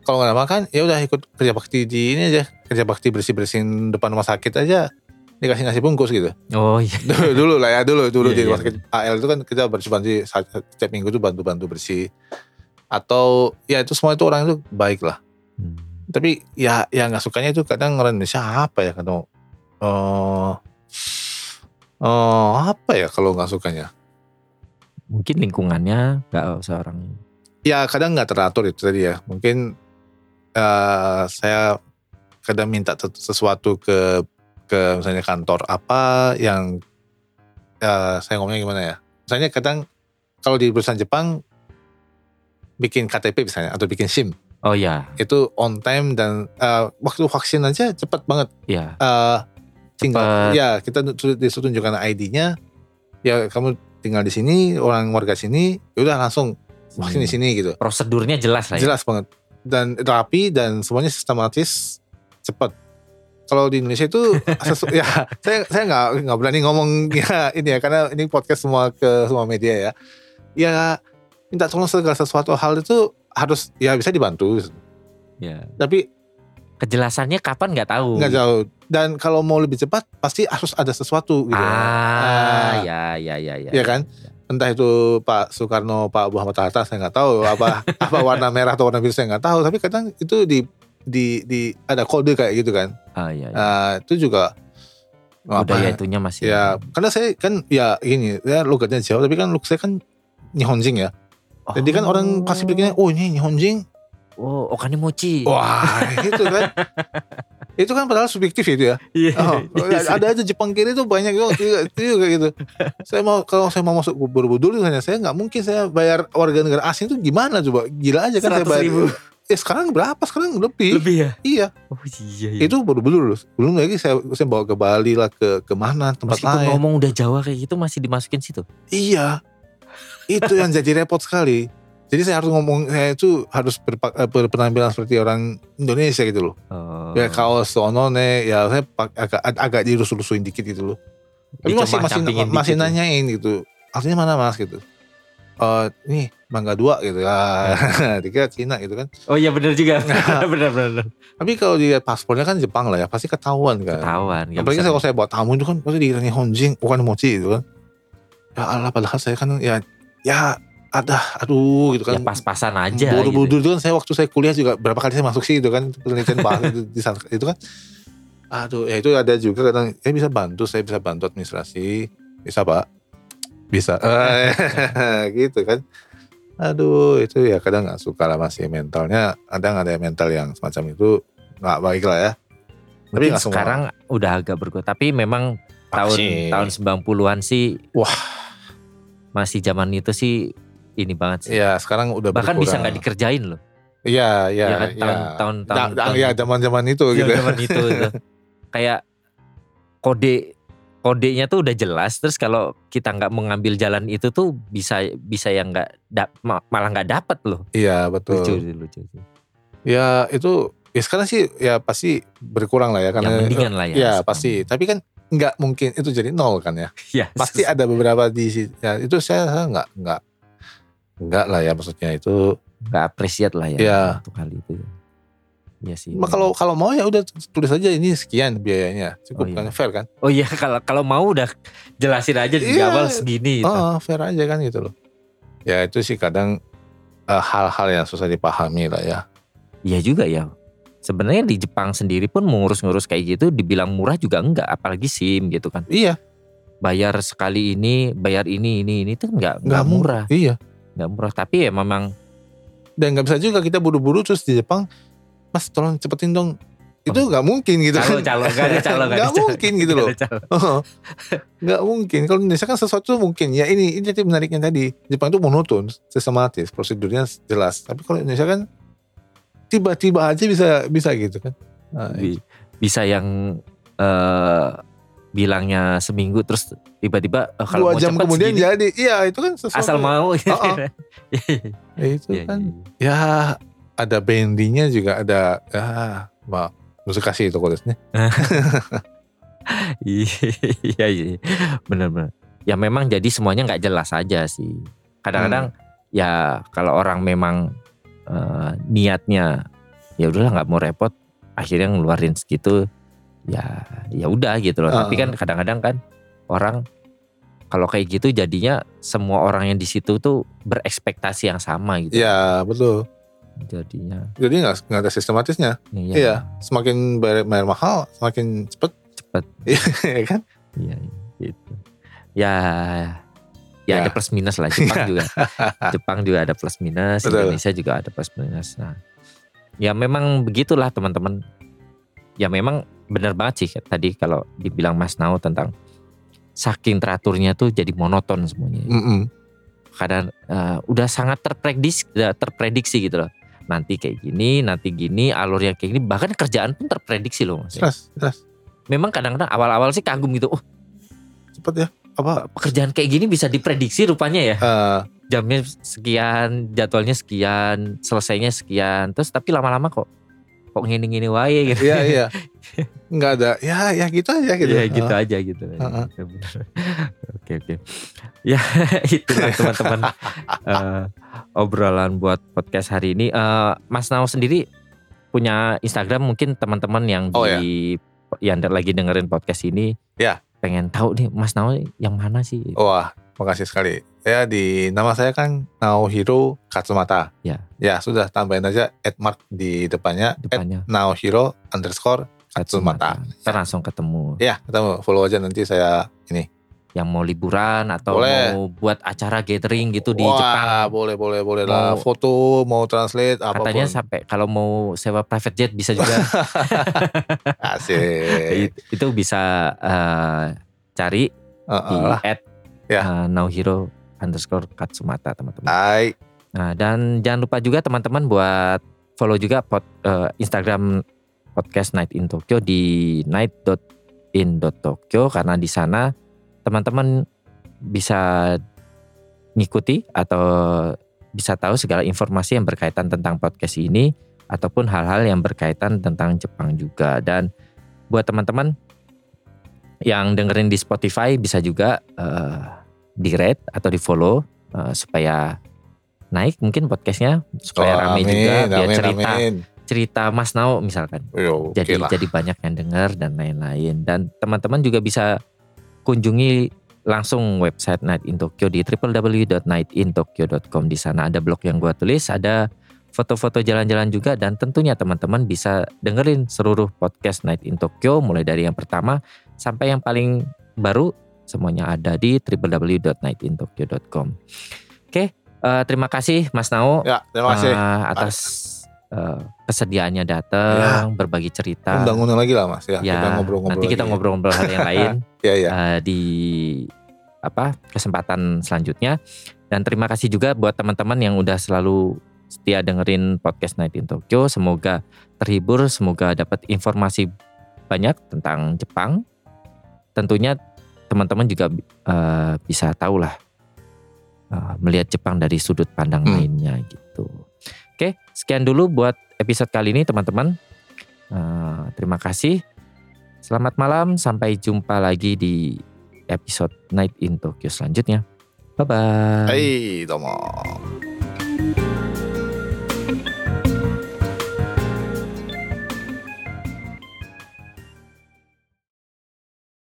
kalau nggak ada makan ya udah ikut kerja bakti di ini aja. Kerja bakti bersih bersihin depan rumah sakit aja dikasih nasi bungkus gitu. Oh iya. dulu, dulu lah ya dulu dulu Iya, di iya, rumah sakit AL itu kan kita bersih bersih setiap minggu itu bantu bantu bersih. Atau ya itu semua itu orang itu baik lah Hmm. tapi ya ya nggak sukanya itu kadang orang Indonesia apa ya kadang eh eh, apa ya kalau nggak sukanya? Mungkin lingkungannya nggak seorang. ya kadang nggak teratur itu tadi ya. Mungkin eh saya kadang minta sesuatu ke ke misalnya kantor apa yang eh, saya ngomongnya gimana ya? Misalnya kadang kalau di perusahaan Jepang bikin KTP misalnya atau bikin SIM Oh ya, itu on time dan eh, waktu vaksin aja cepat banget. Ya. eh tinggal Cepet. ya kita disuruh tunjukkan ID-nya ya kamu tinggal di sini orang warga sini ya udah langsung vaksin di sini gitu. Prosedurnya jelas lah ya. jelas banget. Dan rapi dan semuanya sistematis cepat kalau di Indonesia itu sesu- ya saya saya nggak nggak berani ngomong ya ini ya karena ini podcast semua ke semua media ya. Ya minta tolong segala sesuatu hal itu harus ya bisa dibantu Ya. tapi Kejelasannya kapan nggak tahu. nggak jauh dan kalau mau lebih cepat pasti harus ada sesuatu gitu Ah, Ah, ya, ya, ya, ya. Iya kan? entah itu Pak Soekarno Pak Muhammad Hatta saya nggak tahu apa apa warna merah atau warna biru saya nggak tahu tapi kadang itu di di di ada kode kayak gitu kan Ah, ya, ya. Nah, itu juga Budaya apa, itunya masih. ya karena saya kan ya ini ya logatnya Jawa tapi kan look saya kan Nihonjin ya jadi kan orang pasti pikirnya oh ini Nihonjin Oh, okane mochi. wah itu kan itu kan padahal subjektif itu ya Iya. Oh, ada aja Jepang kiri tuh banyak juga, juga gitu. Saya mau kalau saya mau masuk Borobudur misalnya, saya nggak mungkin saya bayar warga negara asing itu gimana coba? Gila aja kan saya 100 bayar. ribu. Eh sekarang berapa? Sekarang lebih. Lebih ya? Iya, Oh iya, iya. itu Borobudur loh. Belum lagi saya saya bawa ke Bali lah ke ke mana tempat Meskipun lain. ngomong udah Jawa kayak gitu masih dimasukin situ. Iya, itu yang jadi repot sekali. Jadi saya harus ngomong saya itu harus eh, berpenampilan seperti orang Indonesia gitu loh. Oh. Ya kaos sono nih, ya saya pak- agak agak dirus-rusuin dikit gitu loh. Tapi masih masih masih dikit ya. nanyain gitu. Artinya mana mas gitu. Eh nih mangga dua gitu. Ah, dikira Cina gitu kan. Oh iya benar juga. benar benar. Tapi kalau dilihat paspornya kan Jepang lah ya, pasti ketahuan kan. Ketahuan. Apalagi bisa- saya, kalau saya bawa tamu itu kan pasti dikira Nihonjin, bukan mochi gitu kan. Ya Allah padahal saya kan ya ya ada aduh gitu ya kan. pas-pasan aja. gitu. Borobudur itu kan saya waktu saya kuliah juga berapa kali saya masuk sih itu kan penelitian bahas itu di sana itu kan. Aduh, ya itu ada juga kadang ya bisa bantu, saya bisa bantu administrasi. Bisa, Pak. Bisa. gitu kan. Aduh, itu ya kadang nggak suka lah masih mentalnya. Kadang ada mental yang semacam itu nggak baik lah ya. Tapi Mungkin semua. sekarang udah agak berkurang. Tapi memang tahun Masih. tahun 90-an sih Wah. Masih zaman itu sih ini banget sih. Ya sekarang udah Bahkan bisa nggak dikerjain loh. Iya, iya, Ya kan, iya. tahun- tahun- Da- tahun- tahun- ya zaman-zaman itu Iya, gitu. zaman itu, itu. Kayak kode kodenya tuh udah jelas. Terus kalau kita nggak mengambil jalan itu tuh bisa bisa yang nggak malah nggak dapat loh. Iya, betul. Lucu lucu. Ya itu ya sekarang sih ya pasti berkurang lah ya karena Yang mendingan lah ya. ya pasti. Tapi kan nggak mungkin itu jadi nol kan ya. Ya, Pasti ada beberapa di ya itu saya, nggak nggak nggak lah ya maksudnya itu. nggak appreciate lah ya Iya. untuk hal itu ya. Iya sih. Ma, kalau kalau mau ya udah tulis aja ini sekian biayanya cukup Oh, iya. kan fair kan. Oh iya kalau kalau mau udah jelasin aja di Iya. awal segini. gitu. Oh fair aja kan gitu loh. Ya itu sih kadang eh, hal-hal yang susah dipahami lah ya. Iya juga ya. Sebenarnya di Jepang sendiri pun mengurus-ngurus kayak gitu dibilang murah juga enggak apalagi SIM gitu kan. Iya Bayar sekali ini, bayar ini ini ini tuh enggak nggak enggak murah, murah. Iya. enggak murah. Tapi ya memang dan nggak bisa juga kita buru-buru terus di Jepang mas tolong cepetin dong itu nggak mungkin gitu Calo, kan. calo, nggak ada calo, ada Nggak calo. mungkin gitu loh. ada calo. Oh, nggak mungkin. Kalau Indonesia kan sesuatu mungkin. Ya ini, ini jadi menariknya tadi. Jepang itu monoton, sistematis, prosedurnya jelas. Tapi kalau Indonesia kan tiba-tiba aja bisa bisa gitu kan. Nah, Bi- Bisa yang eh bilangnya seminggu terus tiba-tiba eh, kalau dua mau jam kemudian segini, jadi. Iya itu kan sesuatu. asal mau. Oh, oh. Ya, itu Iya, kan. iya, Ya ada bandinya juga ada. Ya, ma, mesti kasih itu kodesnya. Iya iya benar-benar. Ya memang jadi semuanya nggak jelas aja sih. Kadang-kadang Hmm. ya kalau orang memang eh, niatnya ya udahlah nggak mau repot, akhirnya ngeluarin segitu ya ya udah gitu loh. Tapi Ah. kan kadang-kadang kan orang kalau kayak gitu jadinya semua orang yang di situ tuh berekspektasi yang sama gitu. Iya betul. Jadinya Jadi nggak nggak ada sistematisnya. iya. Iya. Semakin bayar, bayar mahal, semakin cepet. Cepet. Iya kan? Iya, gitu. Ya, ya, Ya. ada plus minus lah. Jepang juga, Jepang juga ada plus minus. Betul. Indonesia juga ada plus minus. Nah, ya memang begitulah teman-teman. Ya memang benar banget sih tadi kalau dibilang Mas Nao tentang saking teraturnya tuh jadi monoton semuanya. Mm-mm. Kadang eh, udah sangat terprediksi, terprediksi gitu loh. Nanti kayak gini, nanti gini, alurnya kayak gini. Bahkan kerjaan pun terprediksi loh Mas. Jelas, jelas. Memang kadang-kadang awal-awal sih kagum gitu. Oh Cepet ya. Apa? pekerjaan kayak gini bisa diprediksi rupanya ya eh, jamnya sekian jadwalnya sekian selesainya sekian terus tapi lama-lama kok kok gini-gini wae gitu Iya iya. Nggak ada. Ya ya gitu aja gitu. ya gitu Ah. aja gitu Heeh. Ya, bener. oke oke ya itulah teman-teman eh, obrolan buat podcast hari ini Eh, Mas Nao sendiri punya Instagram mungkin teman-teman yang Oh, di yang lagi dengerin podcast ini Ya. Pengen tahu nih Mas Nao yang mana sih Wah, makasih sekali. Ya di nama saya kan Naohiro Katsumata. Ya. Ya sudah tambahin aja Edmark di depannya. depannya Naohiro underscore Katsumata. Ntar langsung ketemu. Ya ketemu follow aja nanti saya ini. Yang mau liburan atau Boleh. mau buat acara gathering gitu di Wah, Jepang. boleh boleh boleh lah. Foto mau translate apa pun. Katanya sampai kalau mau sewa private jet bisa juga. Asik. It- itu bisa eh, cari di Heeh lah. at Ya. eh, Naohiro underscore Katsumata teman-teman. Hai. Nah dan jangan lupa juga teman-teman buat follow juga pod, eh, Instagram podcast Night in Tokyo di night.in.tokyo karena di sana teman-teman bisa ngikuti atau bisa tahu segala informasi yang berkaitan tentang podcast ini ataupun hal-hal yang berkaitan tentang Jepang juga dan buat teman-teman yang dengerin di Spotify bisa juga eh, di rate atau di follow eh, supaya naik mungkin podcastnya supaya Oh, rame amin, juga biar amin, cerita amin. cerita Mas Nao misalkan Yo, jadi lah. jadi banyak yang dengar dan lain-lain dan teman-teman juga bisa kunjungi langsung website Night in Tokyo di www.nightintokyo.com di sana ada blog yang gua tulis ada foto-foto jalan-jalan juga dan tentunya teman-teman bisa dengerin seluruh podcast Night in Tokyo mulai dari yang pertama sampai yang paling baru semuanya ada di www.nightintokyo.com Oke eh, terima kasih Mas Nao Ya, terima kasih. eh, atas eh, kesediaannya datang berbagi cerita Undang-undang lagi lah mas ya. ya kita ngobrol-ngobrol nanti kita lagi. ngobrol-ngobrol hal yang lain Ya ya. eh, di apa kesempatan selanjutnya dan terima kasih juga buat teman-teman yang udah selalu setia dengerin podcast Night in Tokyo semoga terhibur semoga dapat informasi banyak tentang Jepang tentunya teman-teman juga eh, bisa tahu lah eh, melihat Jepang dari sudut pandang Hmm. lainnya gitu oke sekian dulu buat episode kali ini teman-teman Eh, terima kasih Selamat malam, sampai jumpa lagi di episode Night in Tokyo selanjutnya. Bye bye. Hai, domo.